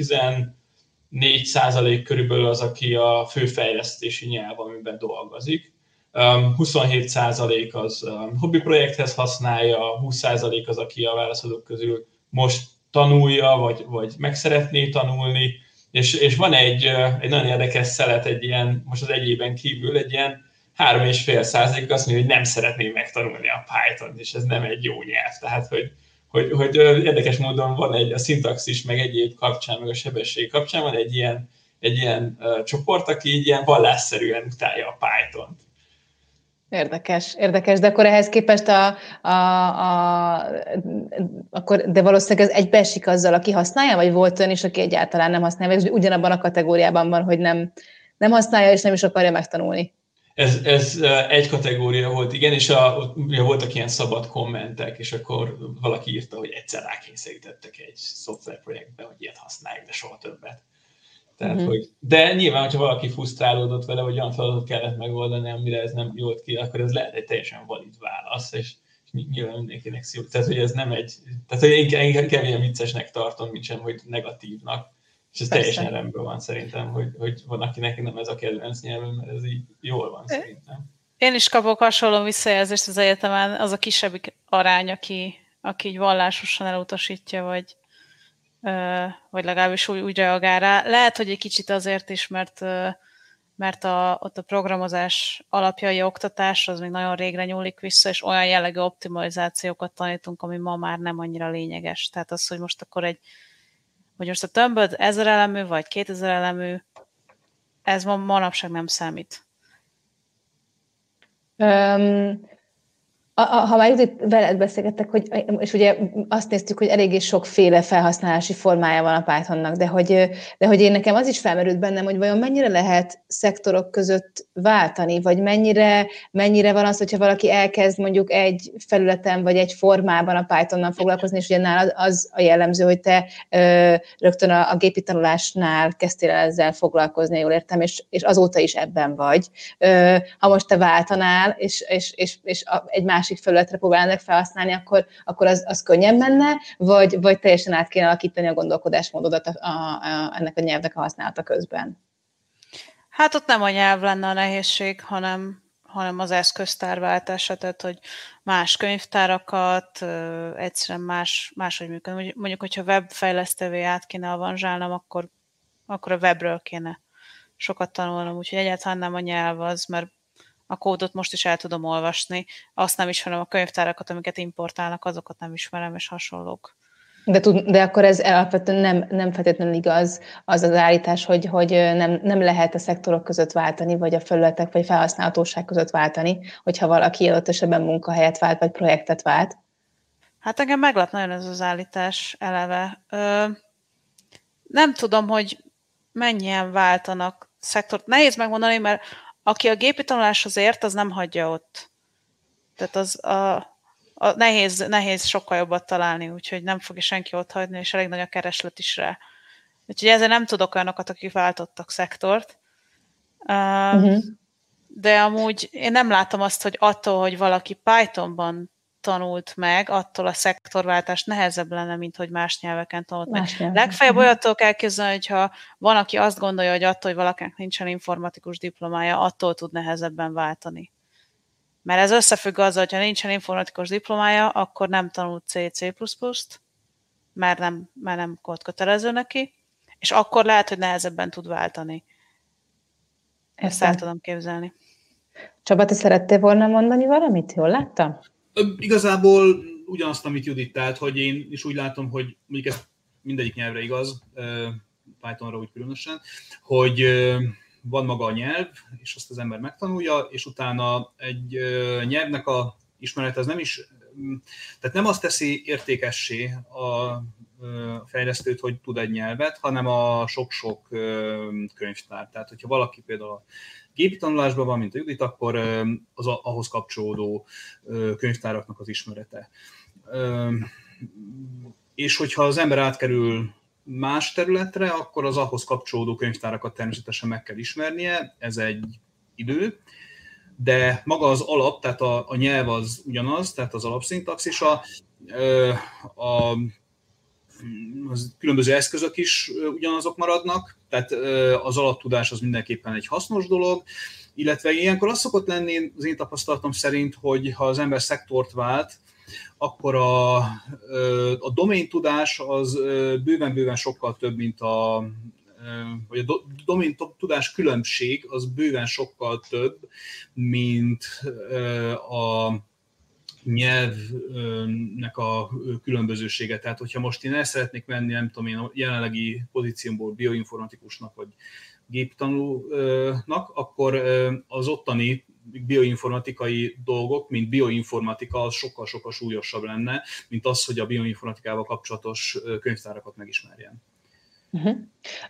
14% körülbelül az, aki a főfejlesztési nyelv, amiben dolgozik. 27% um, az hobbi projekthez használja, 20% az, aki a válaszadók közül most tanulja, vagy, vagy meg szeretné tanulni, és, és van egy, egy nagyon érdekes szelet, egy ilyen, most az egyében kívül, egy ilyen 3,5 százalék azt mondja, hogy nem szeretné megtanulni a Python, és ez nem egy jó nyelv. Tehát, hogy, hogy, hogy érdekes módon van egy a szintaxis, meg egyéb kapcsán, meg a sebesség kapcsán van egy ilyen, egy ilyen uh, csoport, aki így ilyen vallásszerűen utálja a Python-t. Érdekes, érdekes, de akkor ehhez képest a, a, a, akkor, de valószínűleg ez egybeesik azzal, aki használja, vagy volt olyan is, aki egyáltalán nem használja, vagy ugyanabban a kategóriában van, hogy nem, nem használja, és nem is akarja megtanulni. Ez, ez egy kategória volt, igen, és a, ugye voltak ilyen szabad kommentek, és akkor valaki írta, hogy egyszer rákényszerítettek egy szoftverprojektbe, hogy ilyet használják, de soha többet. Tehát, uh-huh. hogy, de nyilván, hogyha valaki frusztrálódott vele, hogy olyan feladatot kellett megoldani, amire ez nem jót ki, akkor ez lehet egy teljesen valid válasz, és, és nyilván mindenkinek szó. Tehát, hogy ez nem egy, tehát, hogy én inkább ilyen viccesnek tartom, mint sem, hogy negatívnak. És ez Persze. teljesen rendben van szerintem, hogy, hogy van, akinek nem ez a kedvenc nyelvem, mert ez így jól van szerintem. Én is kapok hasonló visszajelzést az egyetemen, az a kisebbik arány, aki, aki így vallásosan elutasítja, vagy, vagy legalábbis úgy, úgy reagál rá. Lehet, hogy egy kicsit azért is, mert, mert a, ott a programozás alapjai oktatás az még nagyon régre nyúlik vissza, és olyan jellegű optimalizációkat tanítunk, ami ma már nem annyira lényeges. Tehát az, hogy most akkor egy, hogy most a tömböd ezer elemű, vagy kétezer elemű, ez ma manapság nem számít. Um, ha már itt veled beszélgettek, hogy, és ugye azt néztük, hogy eléggé sokféle felhasználási formája van a Pythonnak, de hogy, de hogy én nekem az is felmerült bennem, hogy vajon mennyire lehet szektorok között váltani, vagy mennyire, mennyire van az, hogyha valaki elkezd mondjuk egy felületen, vagy egy formában a Pythonnal foglalkozni, és ugye nálad az a jellemző, hogy te ö, rögtön a, a gépi tanulásnál kezdtél el ezzel foglalkozni, jól értem, és, és azóta is ebben vagy. Ö, ha most te váltanál, és, és, és, és egy más másik felületre próbálnak felhasználni, akkor, akkor az, az könnyen menne, vagy, vagy teljesen át kéne alakítani a gondolkodásmódodat a, a, a, ennek a nyelvnek a használata közben? Hát ott nem a nyelv lenne a nehézség, hanem, hanem az eszköztárváltása, tehát hogy más könyvtárakat, egyszerűen más, máshogy működni. Mondjuk, hogyha webfejlesztővé át kéne avanzsálnom, akkor, akkor a webről kéne sokat tanulnom, úgyhogy egyáltalán nem a nyelv az, mert a kódot most is el tudom olvasni, azt nem ismerem a könyvtárakat, amiket importálnak, azokat nem ismerem, és hasonlók. De, tud, de akkor ez alapvetően nem, nem feltétlenül igaz az az állítás, hogy, hogy nem, nem lehet a szektorok között váltani, vagy a felületek, vagy felhasználhatóság között váltani, hogyha valaki adott esetben munkahelyet vált, vagy projektet vált. Hát engem meglep nagyon ez az állítás eleve. Ö, nem tudom, hogy mennyien váltanak szektort. Nehéz megmondani, mert aki a gépi tanuláshoz ért, az nem hagyja ott. Tehát az a, a nehéz, nehéz sokkal jobbat találni, úgyhogy nem fogja senki ott hagyni, és elég nagy a kereslet is rá. Úgyhogy ezzel nem tudok olyanokat, akik váltottak szektort. Uh-huh. De amúgy én nem látom azt, hogy attól, hogy valaki Pythonban tanult meg, attól a szektorváltás nehezebb lenne, mint hogy más nyelveken tanult más meg. Nyelven. Legfeljebb mhm. olyatól kell képzelni, hogyha van, aki azt gondolja, hogy attól, hogy valakinek nincsen informatikus diplomája, attól tud nehezebben váltani. Mert ez összefügg azzal, hogyha nincsen informatikus diplomája, akkor nem tanult C-C++-t, mert nem, mert nem kötelező neki, és akkor lehet, hogy nehezebben tud váltani. Ezt el tudom képzelni. Csaba, te szerettél volna mondani valamit? Jól láttam? Igazából ugyanazt, amit Judit, tehát, hogy én is úgy látom, hogy mondjuk ez mindegyik nyelvre igaz, Pythonra úgy különösen, hogy van maga a nyelv, és azt az ember megtanulja, és utána egy nyelvnek a ismerete az nem is, tehát nem azt teszi értékessé a fejlesztőt, hogy tud egy nyelvet, hanem a sok-sok könyvtár. Tehát, hogyha valaki például gépi tanulásban van, mint a Judit, akkor az ahhoz kapcsolódó könyvtáraknak az ismerete. És hogyha az ember átkerül más területre, akkor az ahhoz kapcsolódó könyvtárakat természetesen meg kell ismernie, ez egy idő, de maga az alap, tehát a, a nyelv az ugyanaz, tehát az alapszintax, és a, a az különböző eszközök is ugyanazok maradnak, tehát az alaptudás az mindenképpen egy hasznos dolog, illetve ilyenkor az szokott lenni az én tapasztalatom szerint, hogy ha az ember szektort vált, akkor a, a domain tudás az bőven-bőven sokkal több, mint a vagy a domain tudás különbség az bőven sokkal több, mint a nyelvnek a különbözősége. Tehát, hogyha most én el szeretnék menni, nem tudom én, a jelenlegi pozíciómból bioinformatikusnak, vagy géptanulónak, akkor az ottani bioinformatikai dolgok, mint bioinformatika, az sokkal-sokkal súlyosabb lenne, mint az, hogy a bioinformatikával kapcsolatos könyvtárakat megismerjen. Uh-huh.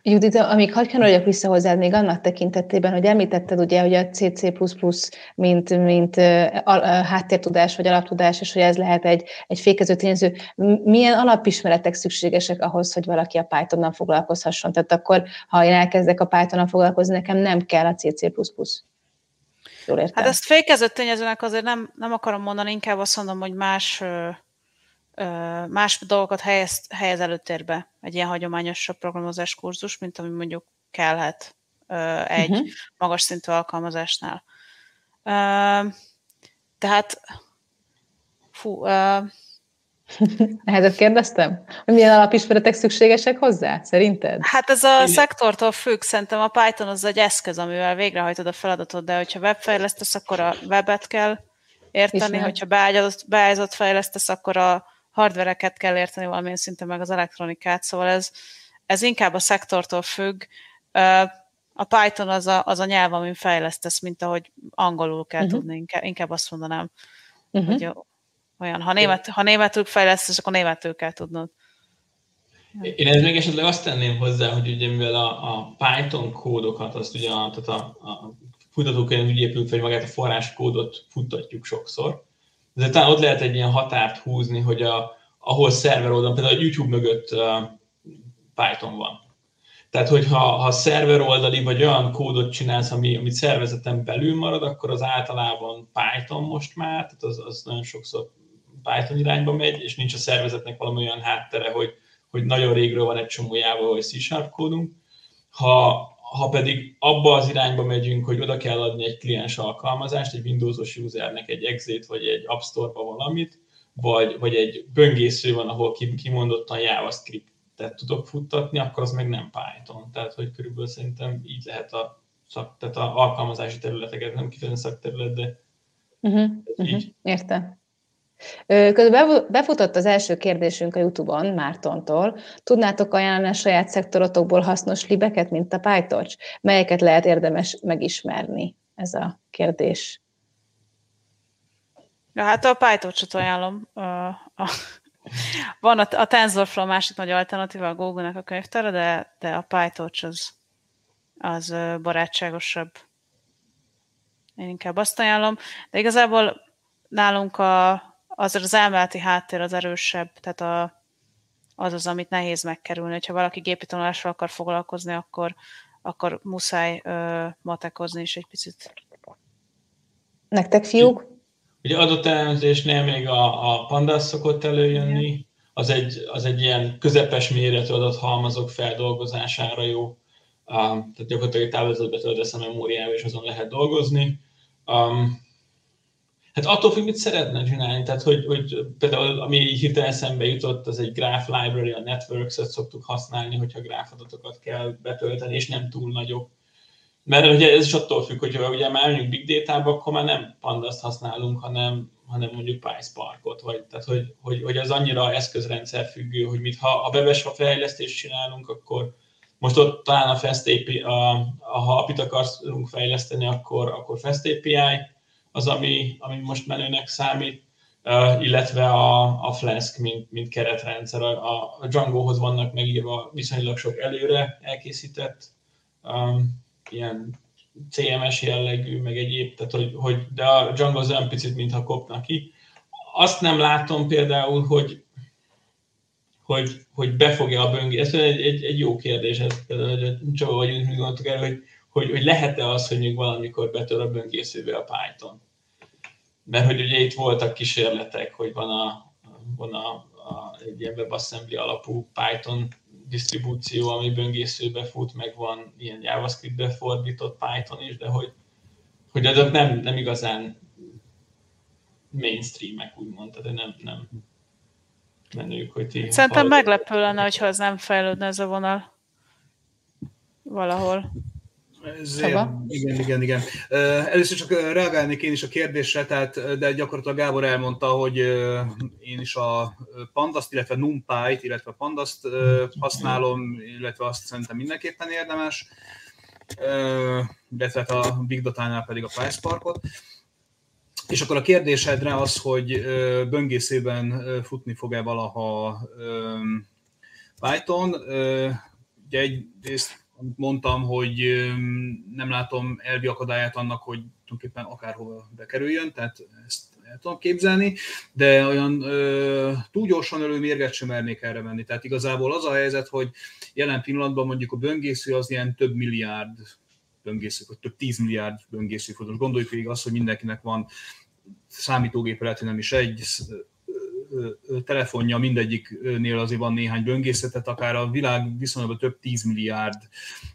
Judit, amíg hagyj vagyok vissza hozzád még annak tekintetében, hogy említetted ugye, hogy a CC++ mint, mint háttértudás vagy alaptudás, és hogy ez lehet egy, egy fékező tényező. Milyen alapismeretek szükségesek ahhoz, hogy valaki a Pythonnal foglalkozhasson? Tehát akkor, ha én elkezdek a Pythonnal foglalkozni, nekem nem kell a CC++. Jól értem? Hát ezt fékező tényezőnek azért nem, nem akarom mondani, inkább azt mondom, hogy más más dolgokat helyez, helyez előtérbe egy ilyen hagyományosabb programozás kurzus, mint ami mondjuk kellhet egy uh-huh. magas szintű alkalmazásnál. Tehát, fú, Ehhez kérdeztem? Hogy milyen alapismeretek szükségesek hozzá, szerinted? Hát ez a szektortól függ, szerintem a Python az egy eszköz, amivel végrehajtod a feladatot, de hogyha webfejlesztesz, akkor a webet kell érteni, Ismert. hogyha beágyazott, beágyazott fejlesztesz, akkor a hardvereket kell érteni valamilyen szinten, meg az elektronikát, szóval ez, ez inkább a szektortól függ. A Python az a, az a nyelv, amin fejlesztesz, mint ahogy angolul kell uh-huh. tudni, inkább, inkább azt mondanám, uh-huh. hogy olyan, ha, német, ha németül fejlesztesz, akkor németül kell tudnod. Én ez még esetleg azt tenném hozzá, hogy ugye mivel a, a Python kódokat, azt ugye a, tehát a, a futatókönyv úgy épül fel, hogy magát a forráskódot futtatjuk sokszor, de talán ott lehet egy ilyen határt húzni, hogy a, ahol szerver oldalon, például a YouTube mögött Python van. Tehát, hogyha ha szerver oldali vagy olyan kódot csinálsz, ami, amit szervezeten belül marad, akkor az általában Python most már, tehát az, az nagyon sokszor Python irányba megy, és nincs a szervezetnek valami olyan háttere, hogy, hogy nagyon régről van egy csomó Java vagy C-sharp kódunk. Ha, ha pedig abba az irányba megyünk, hogy oda kell adni egy kliens alkalmazást, egy Windowsos usernek egy exit vagy egy App Store-ba valamit, vagy, vagy egy böngésző van, ahol kimondottan JavaScript-et tudok futtatni, akkor az meg nem Python. Tehát, hogy körülbelül szerintem így lehet a szak, tehát a alkalmazási területeket, nem kifejezetten szakterület, de uh-huh, uh-huh, értem. Közben befutott az első kérdésünk a YouTube-on Mártontól. Tudnátok ajánlani a saját szektorotokból hasznos libeket, mint a PyTorch? Melyeket lehet érdemes megismerni? Ez a kérdés. Ja, hát a PyTorch-ot ajánlom. Van a, a TensorFlow másik nagy alternatíva a Google-nek a könyvtára, de, de a PyTorch az, az barátságosabb. Én inkább azt ajánlom. De igazából nálunk a, az az elméleti háttér az erősebb, tehát a, az az, amit nehéz megkerülni. Ha valaki gépi tanulással akar foglalkozni, akkor, akkor muszáj ö, matekozni is egy picit. Nektek fiúk? Ugye adott elemzésnél még a, a pandas szokott előjönni, az egy, az egy ilyen közepes méretű adathalmazok feldolgozására jó. Um, tehát gyakorlatilag egy táblázatba töltesz a memóriába, és azon lehet dolgozni. Um, Hát attól függ, mit szeretne csinálni. Tehát, hogy, hogy például ami hirtelen eszembe jutott, az egy Graph Library, a Networks-et szoktuk használni, hogyha gráfadatokat kell betölteni, és nem túl nagyok. Mert ugye ez is attól függ, hogy ugye már mondjuk Big Data-ba, akkor már nem Pandas-t használunk, hanem, hanem mondjuk PySpark-ot, vagy, tehát hogy, hogy, hogy az annyira eszközrendszer függő, hogy mit, ha a webes fejlesztést csinálunk, akkor most ott talán a Fast API, a, a, ha API-t akarunk fejleszteni, akkor, akkor Fast API, az, ami, ami most menőnek számít, illetve a, a Flask, mint, mint keretrendszer. A, a Django-hoz vannak megírva viszonylag sok előre elkészített um, ilyen CMS jellegű, meg egyéb, tehát hogy, hogy de a Django az olyan picit, mintha kopna ki. Azt nem látom például, hogy, hogy, hogy befogja a böngé. Ez egy, egy, egy jó kérdés, ez például, Csaba vagyunk, mi gondoltuk erre, hogy hogy, hogy lehet-e az, hogy még valamikor betör a böngészőbe a Python. Mert hogy ugye itt voltak kísérletek, hogy van, a, van a, a, egy ilyen WebAssembly alapú Python disztribúció, ami böngészőbe fut, meg van ilyen JavaScript-be fordított Python is, de hogy, hogy azok nem, nem igazán mainstreamek, úgymond, tehát nem, nem menők, hogy ti... Szerintem meglepő lenne, hogyha az nem fejlődne ez a vonal valahol. Ezért, igen, igen, igen. Először csak reagálnék én is a kérdésre, tehát, de gyakorlatilag Gábor elmondta, hogy én is a Pandaszt, illetve NumPy-t, illetve a Pandaszt használom, illetve azt szerintem mindenképpen érdemes, illetve hát a Big Data-nál pedig a PySparkot. És akkor a kérdésedre az, hogy böngészőben futni fog-e valaha Python, ugye egyrészt amit mondtam, hogy nem látom elvi akadályát annak, hogy tulajdonképpen akárhova bekerüljön, tehát ezt el tudom képzelni, de olyan ö, túl gyorsan ölő mérget sem mernék erre menni. Tehát igazából az a helyzet, hogy jelen pillanatban mondjuk a böngésző az ilyen több milliárd böngésző, vagy több tíz milliárd böngésző fontos. Gondoljuk végig azt, hogy mindenkinek van számítógép lehet, nem is egy, telefonja mindegyiknél azért van néhány böngészetet, akár a világ viszonylag több 10 milliárd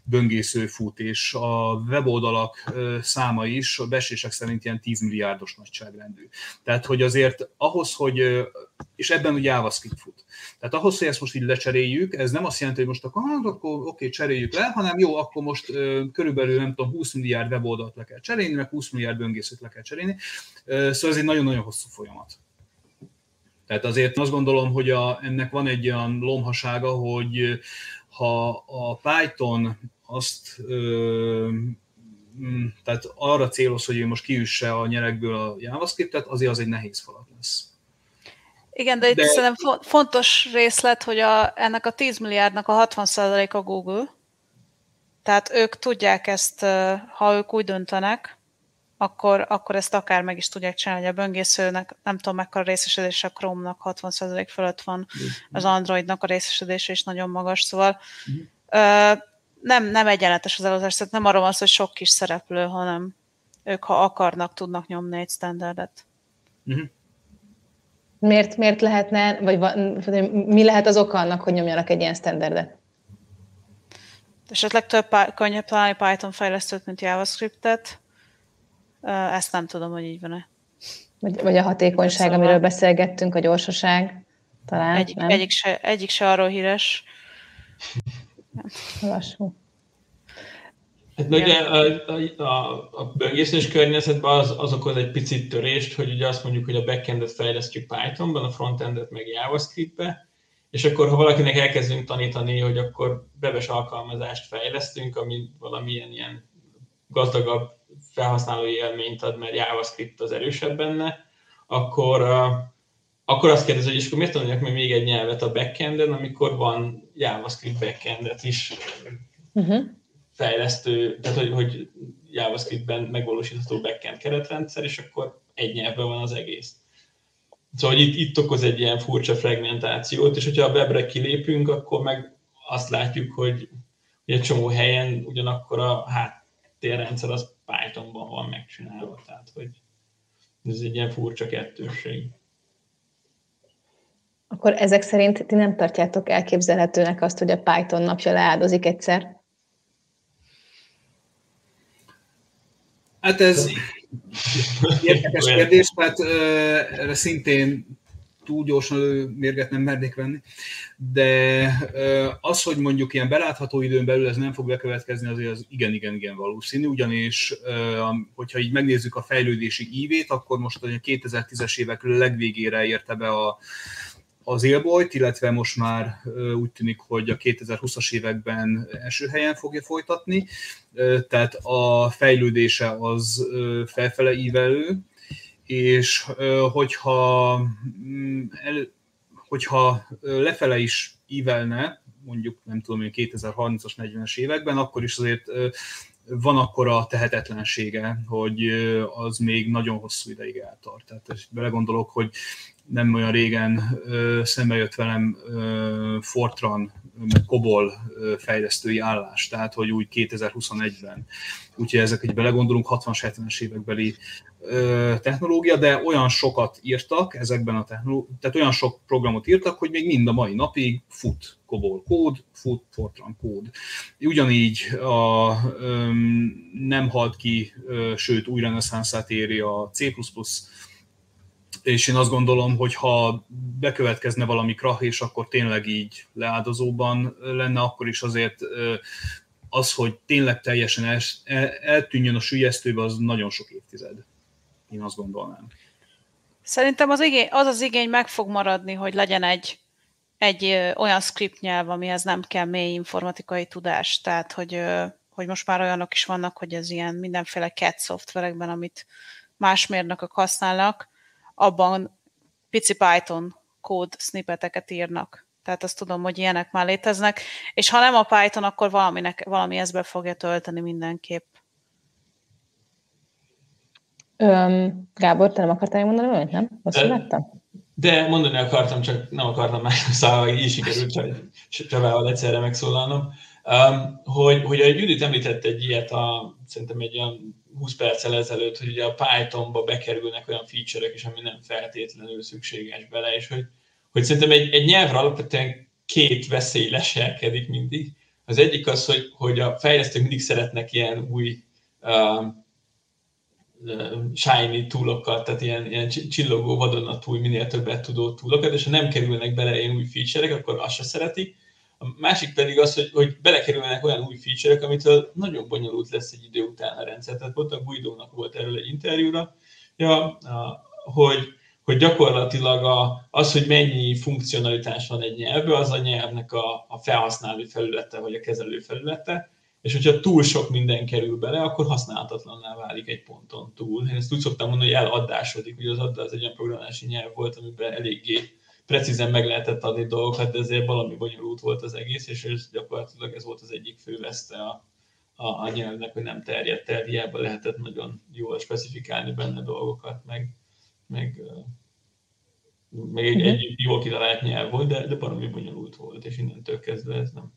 böngésző fut, és a weboldalak száma is a besések szerint ilyen 10 milliárdos nagyságrendű. Tehát, hogy azért ahhoz, hogy, és ebben ugye JavaScript fut. Tehát ahhoz, hogy ezt most így lecseréljük, ez nem azt jelenti, hogy most akkor, hát akkor oké, cseréljük le, hanem jó, akkor most körülbelül nem tudom, 20 milliárd weboldalt le kell cserélni, meg 20 milliárd böngészőt le kell cserélni. Szóval ez egy nagyon-nagyon hosszú folyamat. Tehát azért azt gondolom, hogy a, ennek van egy olyan lomhasága, hogy ha a Python azt ö, tehát arra céloz, hogy ő most kiüsse a nyerekből a JavaScript-et, azért az egy nehéz falat lesz. Igen, de itt de... szerintem fontos részlet, hogy a, ennek a 10 milliárdnak a 60% a Google, tehát ők tudják ezt, ha ők úgy döntenek, akkor, akkor ezt akár meg is tudják csinálni, hogy a böngészőnek nem tudom mekkora részesedése a Chrome-nak 60% fölött van, az Androidnak a részesedése is nagyon magas, szóval ö, nem, nem egyenletes az elosztás, tehát nem arról van szó, hogy sok kis szereplő, hanem ők, ha akarnak, tudnak nyomni egy standardet. Uh-huh. Miért, miért lehetne, vagy mi lehet az oka annak, hogy nyomjanak egy ilyen standardet? Esetleg több könnyebb találni Python fejlesztőt, mint JavaScript-et ezt nem tudom, hogy így van-e. Vagy, vagy a hatékonyság, szóval amiről beszélgettünk, a gyorsaság talán, egyik, nem? Egyik se, egyik se arról híres. Lassú. Hát ugye a, a, a, a böngészés környezetben az, az okoz egy picit törést, hogy ugye azt mondjuk, hogy a backendet fejlesztjük Pythonban, a frontendet meg JavaScriptbe, és akkor ha valakinek elkezdünk tanítani, hogy akkor webes alkalmazást fejlesztünk, ami valamilyen ilyen gazdagabb felhasználói élményt ad, mert JavaScript az erősebb benne, akkor, akkor azt kérdezi, hogy és akkor miért tanuljak meg még egy nyelvet a backenden, amikor van JavaScript backendet is uh-huh. fejlesztő, tehát hogy, hogy JavaScriptben megvalósítható backend keretrendszer, és akkor egy nyelvben van az egész. Szóval itt, itt okoz egy ilyen furcsa fragmentációt, és hogyha a webre kilépünk, akkor meg azt látjuk, hogy, hogy egy csomó helyen ugyanakkor a háttérrendszer az Pythonban van megcsinálva, tehát hogy ez egy ilyen furcsa kettősség. Akkor ezek szerint ti nem tartjátok elképzelhetőnek azt, hogy a Python napja leáldozik egyszer? Hát ez érdekes kérdés, tehát erre szintén túl gyorsan mérget nem mernék venni, de az, hogy mondjuk ilyen belátható időn belül ez nem fog bekövetkezni, azért az igen-igen-igen valószínű, ugyanis hogyha így megnézzük a fejlődési ívét, akkor most a 2010-es évek legvégére érte be a, az élbolyt, illetve most már úgy tűnik, hogy a 2020-as években első helyen fogja folytatni, tehát a fejlődése az felfele ívelő, és hogyha, mm, el, hogyha lefele is ívelne, mondjuk nem tudom, 2030-as, 40-es években, akkor is azért van akkor a tehetetlensége, hogy az még nagyon hosszú ideig eltart. Tehát belegondolok, hogy nem olyan régen ö, szembe jött velem Fortran, meg Kobol fejlesztői állás, tehát hogy úgy 2021-ben. Úgyhogy ezek, hogy belegondolunk, 60-70-es évekbeli technológia, de olyan sokat írtak ezekben a technológiában, tehát olyan sok programot írtak, hogy még mind a mai napig fut Kobol kód, fut Fortran kód. Ugyanígy a, nem halt ki, sőt új reneszánszát éri a C++ és én azt gondolom, hogy ha bekövetkezne valami krach, és akkor tényleg így leáldozóban lenne, akkor is azért az, hogy tényleg teljesen el, eltűnjön a sülyeztőbe, az nagyon sok évtized. Én azt gondolnám. Szerintem az, igény, az az igény meg fog maradni, hogy legyen egy, egy olyan script nyelv, amihez nem kell mély informatikai tudás. Tehát, hogy, hogy most már olyanok is vannak, hogy ez ilyen mindenféle CAT szoftverekben, amit más mérnökök használnak, abban pici Python kód snippeteket írnak. Tehát azt tudom, hogy ilyenek már léteznek, és ha nem a Python, akkor valaminek, valami ezt be fogja tölteni mindenképp. Öm, Gábor, te nem akartál mondani valamit, nem? Azt de, De mondani akartam, csak nem akartam már szóval így sikerült Csabával egyszerre megszólalnom. Um, hogy, hogy a Judit említett egy ilyet, a, szerintem egy olyan 20 perccel ezelőtt, hogy ugye a Pythonba bekerülnek olyan feature-ek is, ami nem feltétlenül szükséges bele, és hogy, hogy szerintem egy, egy nyelvre alapvetően két veszély leselkedik mindig. Az egyik az, hogy, hogy a fejlesztők mindig szeretnek ilyen új um, shiny túlokat, tehát ilyen, ilyen csillogó vadonatúj, minél többet tudó túlokat, és ha nem kerülnek bele ilyen új feature-ek, akkor azt se szeretik. A másik pedig az, hogy, hogy belekerülnek olyan új feature-ek, amitől nagyon bonyolult lesz egy idő után a rendszer. Tehát pont a Guido-nak volt erről egy interjúra, ja, hogy, hogy gyakorlatilag a, az, hogy mennyi funkcionalitás van egy nyelvben, az a nyelvnek a, a felhasználó felülete, vagy a kezelő felülete, és hogyha túl sok minden kerül bele, akkor használhatatlanná válik egy ponton túl. Én ezt úgy szoktam mondani, hogy eladdásodik, ugye az adda az egy olyan programozási nyelv volt, amiben eléggé precízen meg lehetett adni dolgokat, de ezért valami bonyolult volt az egész, és ez gyakorlatilag ez volt az egyik fő veszte a, a, a nyelvnek, hogy nem terjedt el, hiába lehetett nagyon jól specifikálni benne dolgokat, meg, meg, meg egy, egy mhm. jól kitalált nyelv volt, de, de valami bonyolult volt, és innentől kezdve ez nem.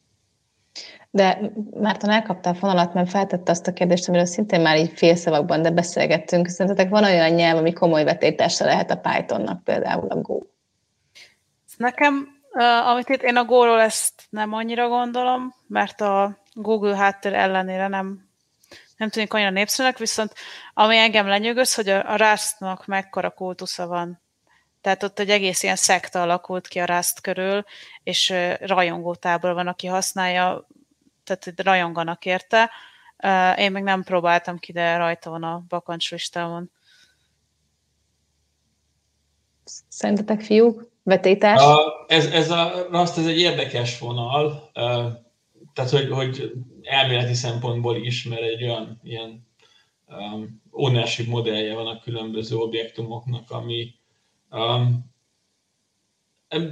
De Márton a fonalat, mert feltette azt a kérdést, amiről szintén már így félszavakban, de beszélgettünk. Szerintetek van olyan nyelv, ami komoly vetétársa lehet a Pythonnak, például a Go? Nekem, uh, amit itt én a Go-ról ezt nem annyira gondolom, mert a Google háttér ellenére nem, nem tűnik annyira népszerűnek, viszont ami engem lenyűgöz, hogy a, a Rust-nak mekkora kultusza van. Tehát ott egy egész ilyen szekta alakult ki a Rust körül, és rajongótábor van, aki használja, tehát rajonganak érte. Én még nem próbáltam ki, de rajta van a bakancs listámon. Szerintetek fiúk? Vetétás? A, ez, ez a Rust, ez egy érdekes vonal, tehát hogy, hogy elméleti szempontból is, mert egy olyan ilyen um, ownership modellje van a különböző objektumoknak, ami um,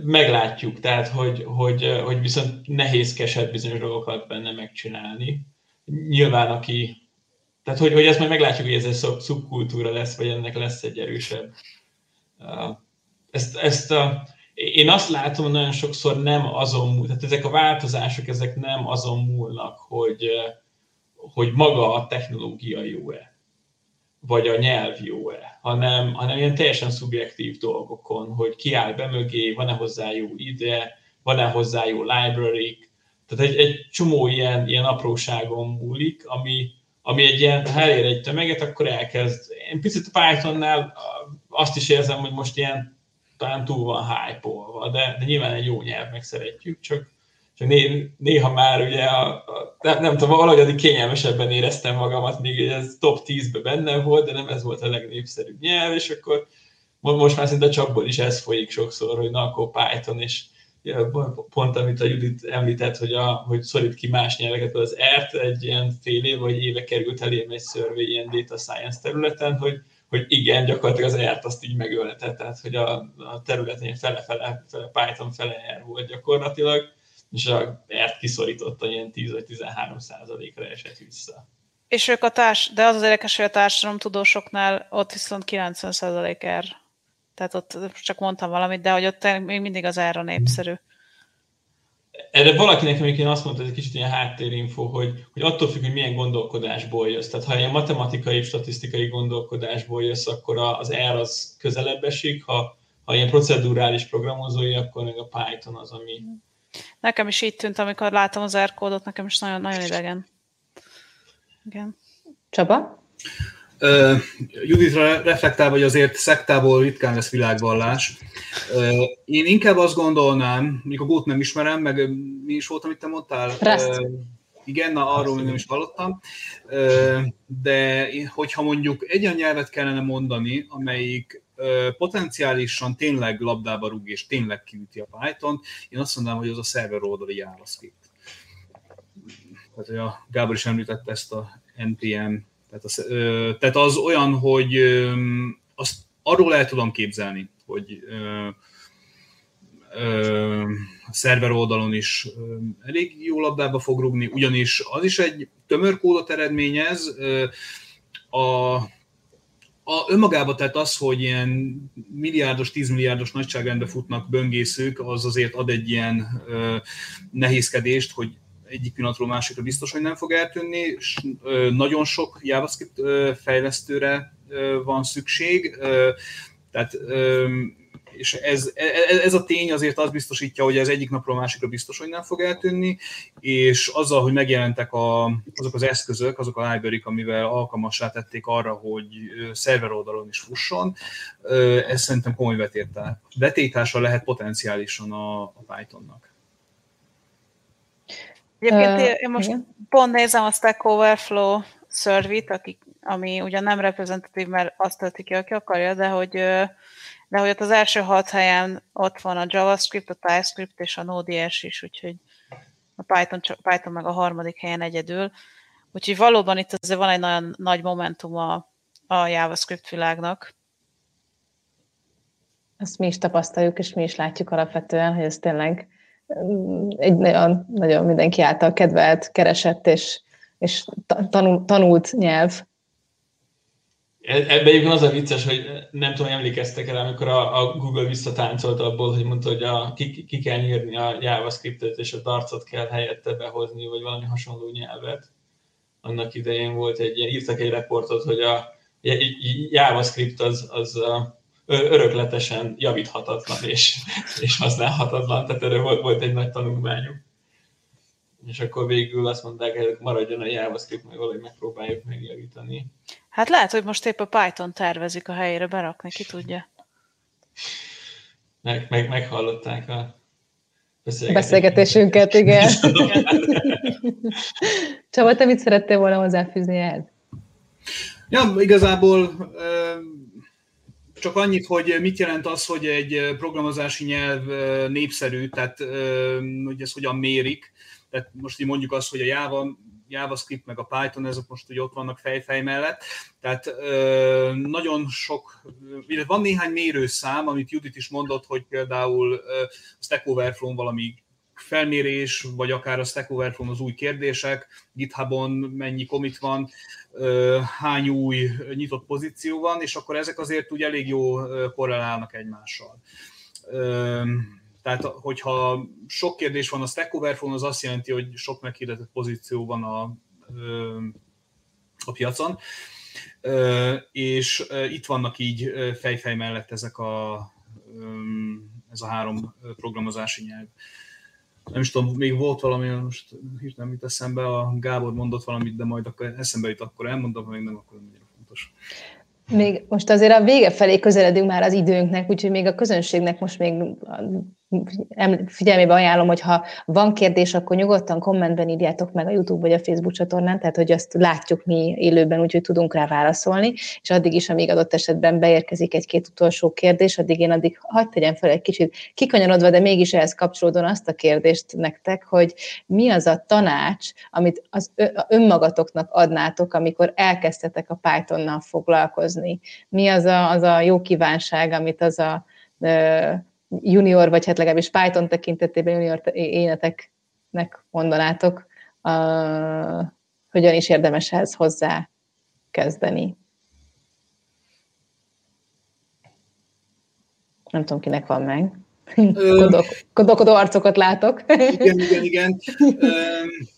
meglátjuk, tehát hogy, hogy, hogy viszont nehézkesebb bizonyos dolgokat benne megcsinálni. Nyilván aki, tehát hogy, hogy ezt majd meglátjuk, hogy ez egy szubkultúra lesz, vagy ennek lesz egy erősebb. Ezt, ezt a, én azt látom, hogy nagyon sokszor nem azon múl, tehát ezek a változások, ezek nem azon múlnak, hogy, hogy maga a technológia jó-e, vagy a nyelv jó-e, hanem, hanem ilyen teljesen szubjektív dolgokon, hogy ki áll be mögé, van-e hozzá jó ide, van-e hozzá jó library tehát egy, egy csomó ilyen, ilyen apróságon múlik, ami, ami egy ilyen, ha elér egy tömeget, akkor elkezd. Én picit a Pythonnál azt is érzem, hogy most ilyen talán túl van hype de, de nyilván egy jó nyelv, meg szeretjük, csak, csak né, néha már ugye, a, a, nem, nem tudom, valahogy addig kényelmesebben éreztem magamat, míg ez top 10-ben benne volt, de nem ez volt a legnépszerűbb nyelv, és akkor most már szinte csapból is ez folyik sokszor, hogy na akkor Python, és pont amit a Judit említett, hogy, a, hogy szorít ki más nyelveket, az ERT egy ilyen fél év vagy éve került elém egy survey ilyen data science területen, hogy hogy igen, gyakorlatilag az ERT azt így megölhetett, tehát hogy a, a területén fele-fele, fele Python fele R volt gyakorlatilag, és a ERT kiszorította ilyen 10 vagy 13 százalékra esett vissza. És ők a társ, de az az érdekes, hogy a társadalomtudósoknál ott viszont 90 százalék R. Tehát ott csak mondtam valamit, de hogy ott még mindig az R a népszerű erre valakinek én azt mondta, hogy egy kicsit ilyen háttérinfo, hogy, hogy attól függ, hogy milyen gondolkodásból jössz. Tehát ha ilyen matematikai, statisztikai gondolkodásból jössz, akkor az R az közelebb esik, ha, ha ilyen procedurális programozói, akkor meg a Python az, ami... Nekem is így tűnt, amikor látom az R kódot, nekem is nagyon, nagyon idegen. Igen. Csaba? Uh, Juditra reflektál, hogy azért szektából ritkán lesz világvallás. Uh, én inkább azt gondolnám, mondjuk a gót nem ismerem, meg mi is volt, amit te mondtál? Uh, igen, na, arról nem is hallottam. Uh, de hogyha mondjuk egy olyan nyelvet kellene mondani, amelyik uh, potenciálisan tényleg labdába rúg és tényleg kiüti a Python, én azt mondanám, hogy az a szerver oldali JavaScript. Tehát, hogy a Gábor is említette ezt a NPM tehát az, tehát az olyan, hogy azt arról el tudom képzelni, hogy a szerver oldalon is elég jó labdába fog rugni, ugyanis az is egy tömör kódot eredményez, a, a, önmagában tehát az, hogy ilyen milliárdos, tízmilliárdos nagyságrendbe futnak böngészők, az azért ad egy ilyen ö, nehézkedést, hogy egyik pillanatról másikra biztos, hogy nem fog eltűnni, nagyon sok JavaScript fejlesztőre van szükség, tehát és ez, e, e, ez a tény azért az biztosítja, hogy ez egyik napról a másikra biztos, hogy nem fog eltűnni, és azzal, hogy megjelentek a, azok az eszközök, azok a library amivel alkalmassá tették arra, hogy szerver oldalon is fusson, ez szerintem komoly vetétása lehet potenciálisan a, a Pythonnak. Egyébként uh, én most igen. pont nézem a Stack Overflow szervit, akik, ami ugyan nem reprezentatív, mert azt tölti ki, aki akarja, de hogy, de hogy ott az első hat helyen ott van a JavaScript, a TypeScript és a Node.js is, úgyhogy a Python, Python meg a harmadik helyen egyedül. Úgyhogy valóban itt azért van egy nagyon nagy momentum a, a JavaScript világnak. Ezt mi is tapasztaljuk, és mi is látjuk alapvetően, hogy ez tényleg egy nagyon, nagyon mindenki által kedvelt, keresett és, és tanul, tanult nyelv. E, ebben egyébként az a vicces, hogy nem tudom, emlékeztek el, amikor a, a Google visszatáncolt abból, hogy mondta, hogy a, ki, ki kell nyírni a JavaScriptet, és a darcot kell helyette behozni, vagy valami hasonló nyelvet. Annak idején volt egy írtak egy reportot, hogy a JavaScript az, az a, örökletesen javíthatatlan és, és használhatatlan, tehát erre volt, volt egy nagy tanulmányuk. És akkor végül azt mondták, hogy maradjon a JavaScript, meg valahogy megpróbáljuk megjavítani. Hát lehet, hogy most épp a Python tervezik a helyére berakni, ki tudja. Meg, meg, meghallották a beszélgetésünket, igen. Csaba, te mit szerettél volna hozzáfűzni ehhez? Ja, igazából csak annyit, hogy mit jelent az, hogy egy programozási nyelv népszerű, tehát hogy ezt hogyan mérik. Tehát most így mondjuk azt, hogy a Java, JavaScript meg a Python, ezek most ugye ott vannak fejfej mellett. Tehát nagyon sok, illetve van néhány mérőszám, amit Judit is mondott, hogy például Stack Overflow valami felmérés, vagy akár a Stack Overflow az új kérdések, GitHubon mennyi commit van, hány új nyitott pozíció van, és akkor ezek azért úgy elég jó korrelálnak egymással. Tehát, hogyha sok kérdés van a Stack Overflow, az azt jelenti, hogy sok meghirdetett pozíció van a, a piacon, és itt vannak így fejfej mellett ezek a, ez a három programozási nyelv nem is tudom, még volt valami, most hirtelen mit eszembe, a Gábor mondott valamit, de majd akkor eszembe jut, akkor elmondom, ha még nem, akkor nem fontos. Még most azért a vége felé közeledünk már az időnknek, úgyhogy még a közönségnek most még figyelmébe ajánlom, hogy ha van kérdés, akkor nyugodtan kommentben írjátok meg a YouTube vagy a Facebook csatornán, tehát hogy azt látjuk mi élőben, úgyhogy tudunk rá válaszolni, és addig is, amíg adott esetben beérkezik egy-két utolsó kérdés, addig én addig hagyd tegyem fel egy kicsit kikanyarodva, de mégis ehhez kapcsolódóan azt a kérdést nektek, hogy mi az a tanács, amit az önmagatoknak adnátok, amikor elkezdtetek a Pythonnal foglalkozni? Mi az a, az a jó kívánság, amit az a junior, vagy hát legalábbis Python tekintetében junior éneteknek mondanátok, uh, hogyan is érdemes ehhez hozzá kezdeni. Nem tudom, kinek van meg. Kodok, arcokat látok. Igen, igen, igen.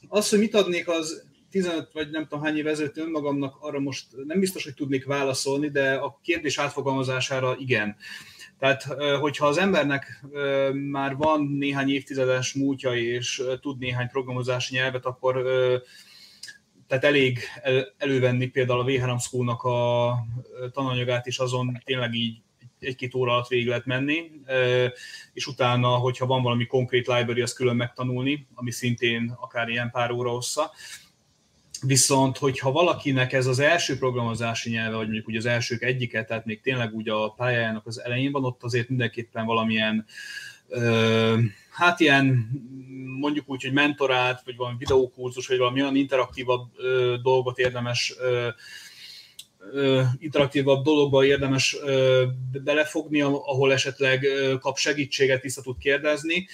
Az, hogy mit adnék az 15 vagy nem tudom hány év ezelőtt önmagamnak, arra most nem biztos, hogy tudnék válaszolni, de a kérdés átfogalmazására igen. Tehát, hogyha az embernek már van néhány évtizedes múltja, és tud néhány programozási nyelvet, akkor tehát elég elővenni például a V3 School-nak a tananyagát, és azon tényleg így egy-két óra alatt végig lehet menni, és utána, hogyha van valami konkrét library, azt külön megtanulni, ami szintén akár ilyen pár óra hossza. Viszont, hogyha valakinek ez az első programozási nyelve, vagy mondjuk ugye az elsők egyike, tehát még tényleg úgy a pályájának az elején van, ott azért mindenképpen valamilyen ö, hát ilyen mondjuk úgy, hogy mentorát, vagy valami videókurzus, vagy valami olyan interaktívabb ö, dolgot érdemes ö, interaktívabb dologba érdemes belefogni, ahol esetleg kap segítséget, vissza tud kérdezni,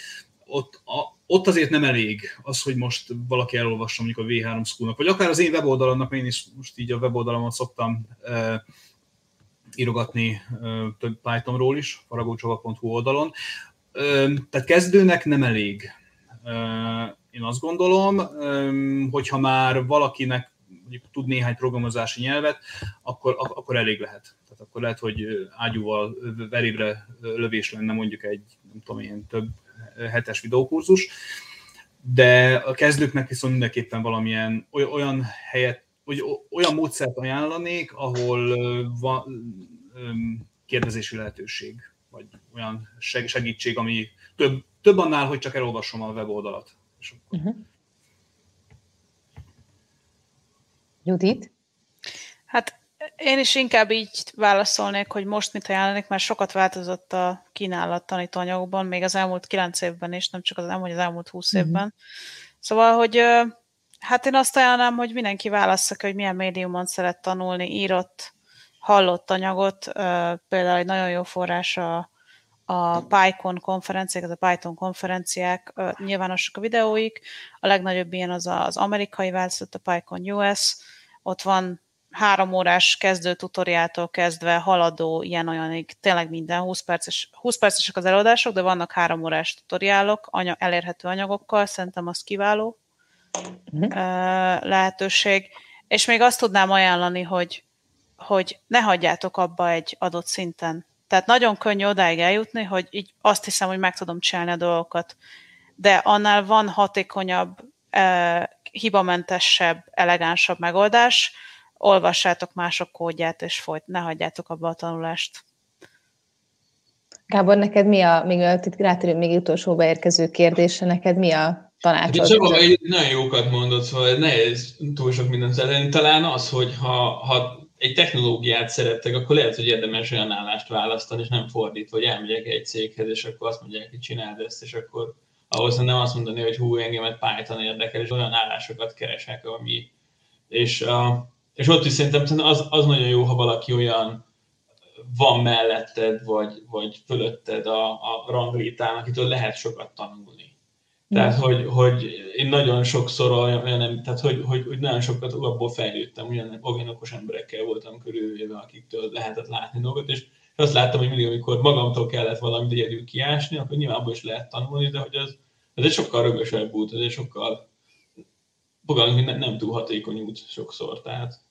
ott, a, ott azért nem elég az, hogy most valaki elolvassa mondjuk a V3 School-nak, vagy akár az én weboldalamnak, én is most így a weboldalamat szoktam e, írogatni e, több Pythonról is, faragócsava.hu oldalon. E, tehát kezdőnek nem elég. E, én azt gondolom, e, hogyha már valakinek mondjuk tud néhány programozási nyelvet, akkor, akkor elég lehet. Tehát akkor lehet, hogy ágyúval verébre lövés lenne mondjuk egy, nem tudom én, több hetes videókurzus, de a kezdőknek viszont mindenképpen valamilyen olyan helyet, vagy olyan módszert ajánlanék, ahol van kérdezési lehetőség, vagy olyan segítség, ami több, több annál, hogy csak elolvasom a weboldalat. Uh-huh. Judit? Én is inkább így válaszolnék, hogy most mit ajánlanék, mert sokat változott a kínálat tanítóanyagokban, még az elmúlt kilenc évben is, nem csak az elmúlt, az elmúlt húsz mm-hmm. évben. Szóval, hogy hát én azt ajánlom, hogy mindenki válassza hogy milyen médiumon szeret tanulni, írott, hallott anyagot, például egy nagyon jó forrás a, a PyCon konferenciák, a Python konferenciák, nyilvánosak a videóik, a legnagyobb ilyen az az amerikai változat, a PyCon US, ott van három órás kezdő tutoriától kezdve haladó ilyen-olyanig, tényleg minden 20 perces, 20 percesek az előadások, de vannak három órás tutoriálok anya, elérhető anyagokkal, szerintem az kiváló uh-huh. lehetőség. És még azt tudnám ajánlani, hogy, hogy ne hagyjátok abba egy adott szinten. Tehát nagyon könnyű odáig eljutni, hogy így azt hiszem, hogy meg tudom csinálni a dolgokat. De annál van hatékonyabb, hibamentesebb, elegánsabb megoldás, olvassátok mások kódját, és folyt, ne hagyjátok abba a tanulást. Gábor, neked mi a, még itt rátérünk még utolsó beérkező kérdésre, neked mi a tanácsod? Hát Csaba, egy nagyon jókat mondott, szóval nehéz túl sok mindent szeretni. Talán az, hogy ha, ha egy technológiát szerettek, akkor lehet, hogy érdemes olyan állást választani, és nem fordítva, hogy elmegyek egy céghez, és akkor azt mondják, hogy csináld ezt, és akkor ahhoz nem azt mondani, hogy hú, engemet Python érdekel, és olyan állásokat keresek, ami... És, a, és ott is szerintem az, az nagyon jó, ha valaki olyan van melletted, vagy, vagy fölötted a, a ranglitán, akitől lehet sokat tanulni. Tehát, hogy, hogy én nagyon sokszor olyan, olyan tehát, hogy, hogy, hogy nagyon sokat abból fejlődtem, olyan, olyan okos emberekkel voltam körülvéve, akiktől lehetett látni dolgot, és azt láttam, hogy mindig, amikor magamtól kellett valamit egyedül kiásni, akkor nyilván abból is lehet tanulni, de hogy az, ez egy sokkal rögösebb út, ez egy sokkal fogalmunk, nem, nem túl hatékony út sokszor. Tehát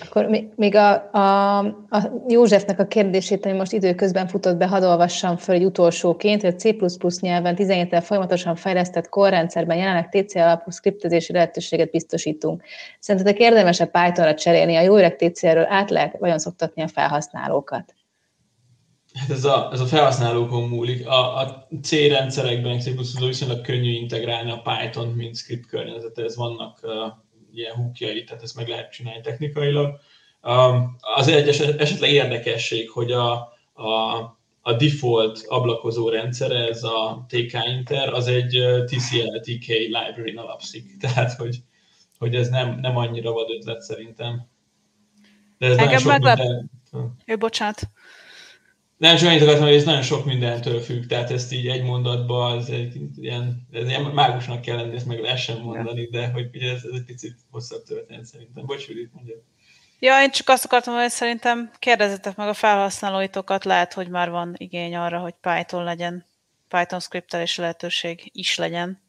akkor még a, a, a Józsefnek a kérdését, ami most időközben futott be, hadd olvassam föl egy utolsóként, hogy a C++ nyelven 17 folyamatosan fejlesztett korrendszerben jelenleg TC alapú skriptezési lehetőséget biztosítunk. Szerintetek érdemes-e Pythonra cserélni? A jó öreg TCL-ről át lehet vajon szoktatni a felhasználókat? Hát ez a, ez a felhasználókon múlik. A, a C rendszerekben C++ viszonylag könnyű integrálni a Python, mint script környezethez. Vannak uh, ilyen húkjai, tehát ezt meg lehet csinálni technikailag. Um, az egy esetleg érdekesség, hogy a, a, a default ablakozó rendszer, ez a TK Inter, az egy TCL TK library alapszik, tehát hogy, hogy ez nem, nem annyira vad ötlet szerintem. De ez Engem meglep... Minden... Jó, bocsánat. Nem, csak annyit akartam, hogy ez nagyon sok mindentől függ, tehát ezt így egy mondatban, ez egy ilyen, ez ilyen mágusnak kell lenni, ezt meg lehessen mondani, de hogy ugye ez, ez egy picit hosszabb történet szerintem. Bocs, Judit, mondja. Ja, én csak azt akartam hogy szerintem kérdezzetek meg a felhasználóitokat, lehet, hogy már van igény arra, hogy Python legyen, Python scriptelési lehetőség is legyen.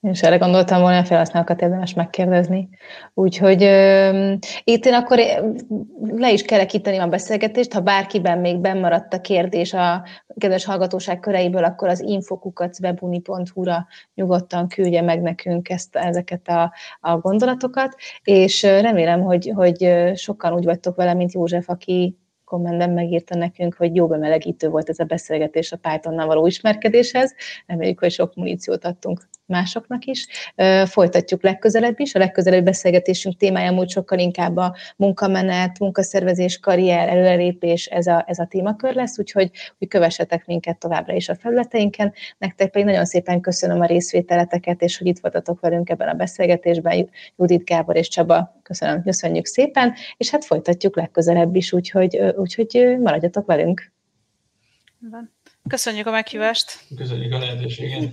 Én is erre gondoltam volna, a felhasználókat érdemes megkérdezni. Úgyhogy uh, itt én akkor le is kerekíteni a beszélgetést, ha bárkiben még bennmaradt a kérdés a kedves hallgatóság köreiből, akkor az infokukacwebuni.hu-ra nyugodtan küldje meg nekünk ezt, ezeket a, a gondolatokat, és remélem, hogy, hogy sokan úgy vagytok vele, mint József, aki kommentben megírta nekünk, hogy jó bemelegítő volt ez a beszélgetés a Pythonnal való ismerkedéshez. Reméljük, hogy sok muníciót adtunk másoknak is. Folytatjuk legközelebb is. A legközelebbi beszélgetésünk témája múlt sokkal inkább a munkamenet, munkaszervezés, karrier, előrelépés, ez a, ez a témakör lesz, úgyhogy hogy kövessetek minket továbbra is a felületeinken. Nektek pedig nagyon szépen köszönöm a részvételeteket, és hogy itt voltatok velünk ebben a beszélgetésben. Judit Gábor és Csaba, köszönöm, köszönjük szépen, és hát folytatjuk legközelebb is, úgyhogy, úgyhogy maradjatok velünk. Köszönjük a meghívást. Köszönjük a lehetőséget.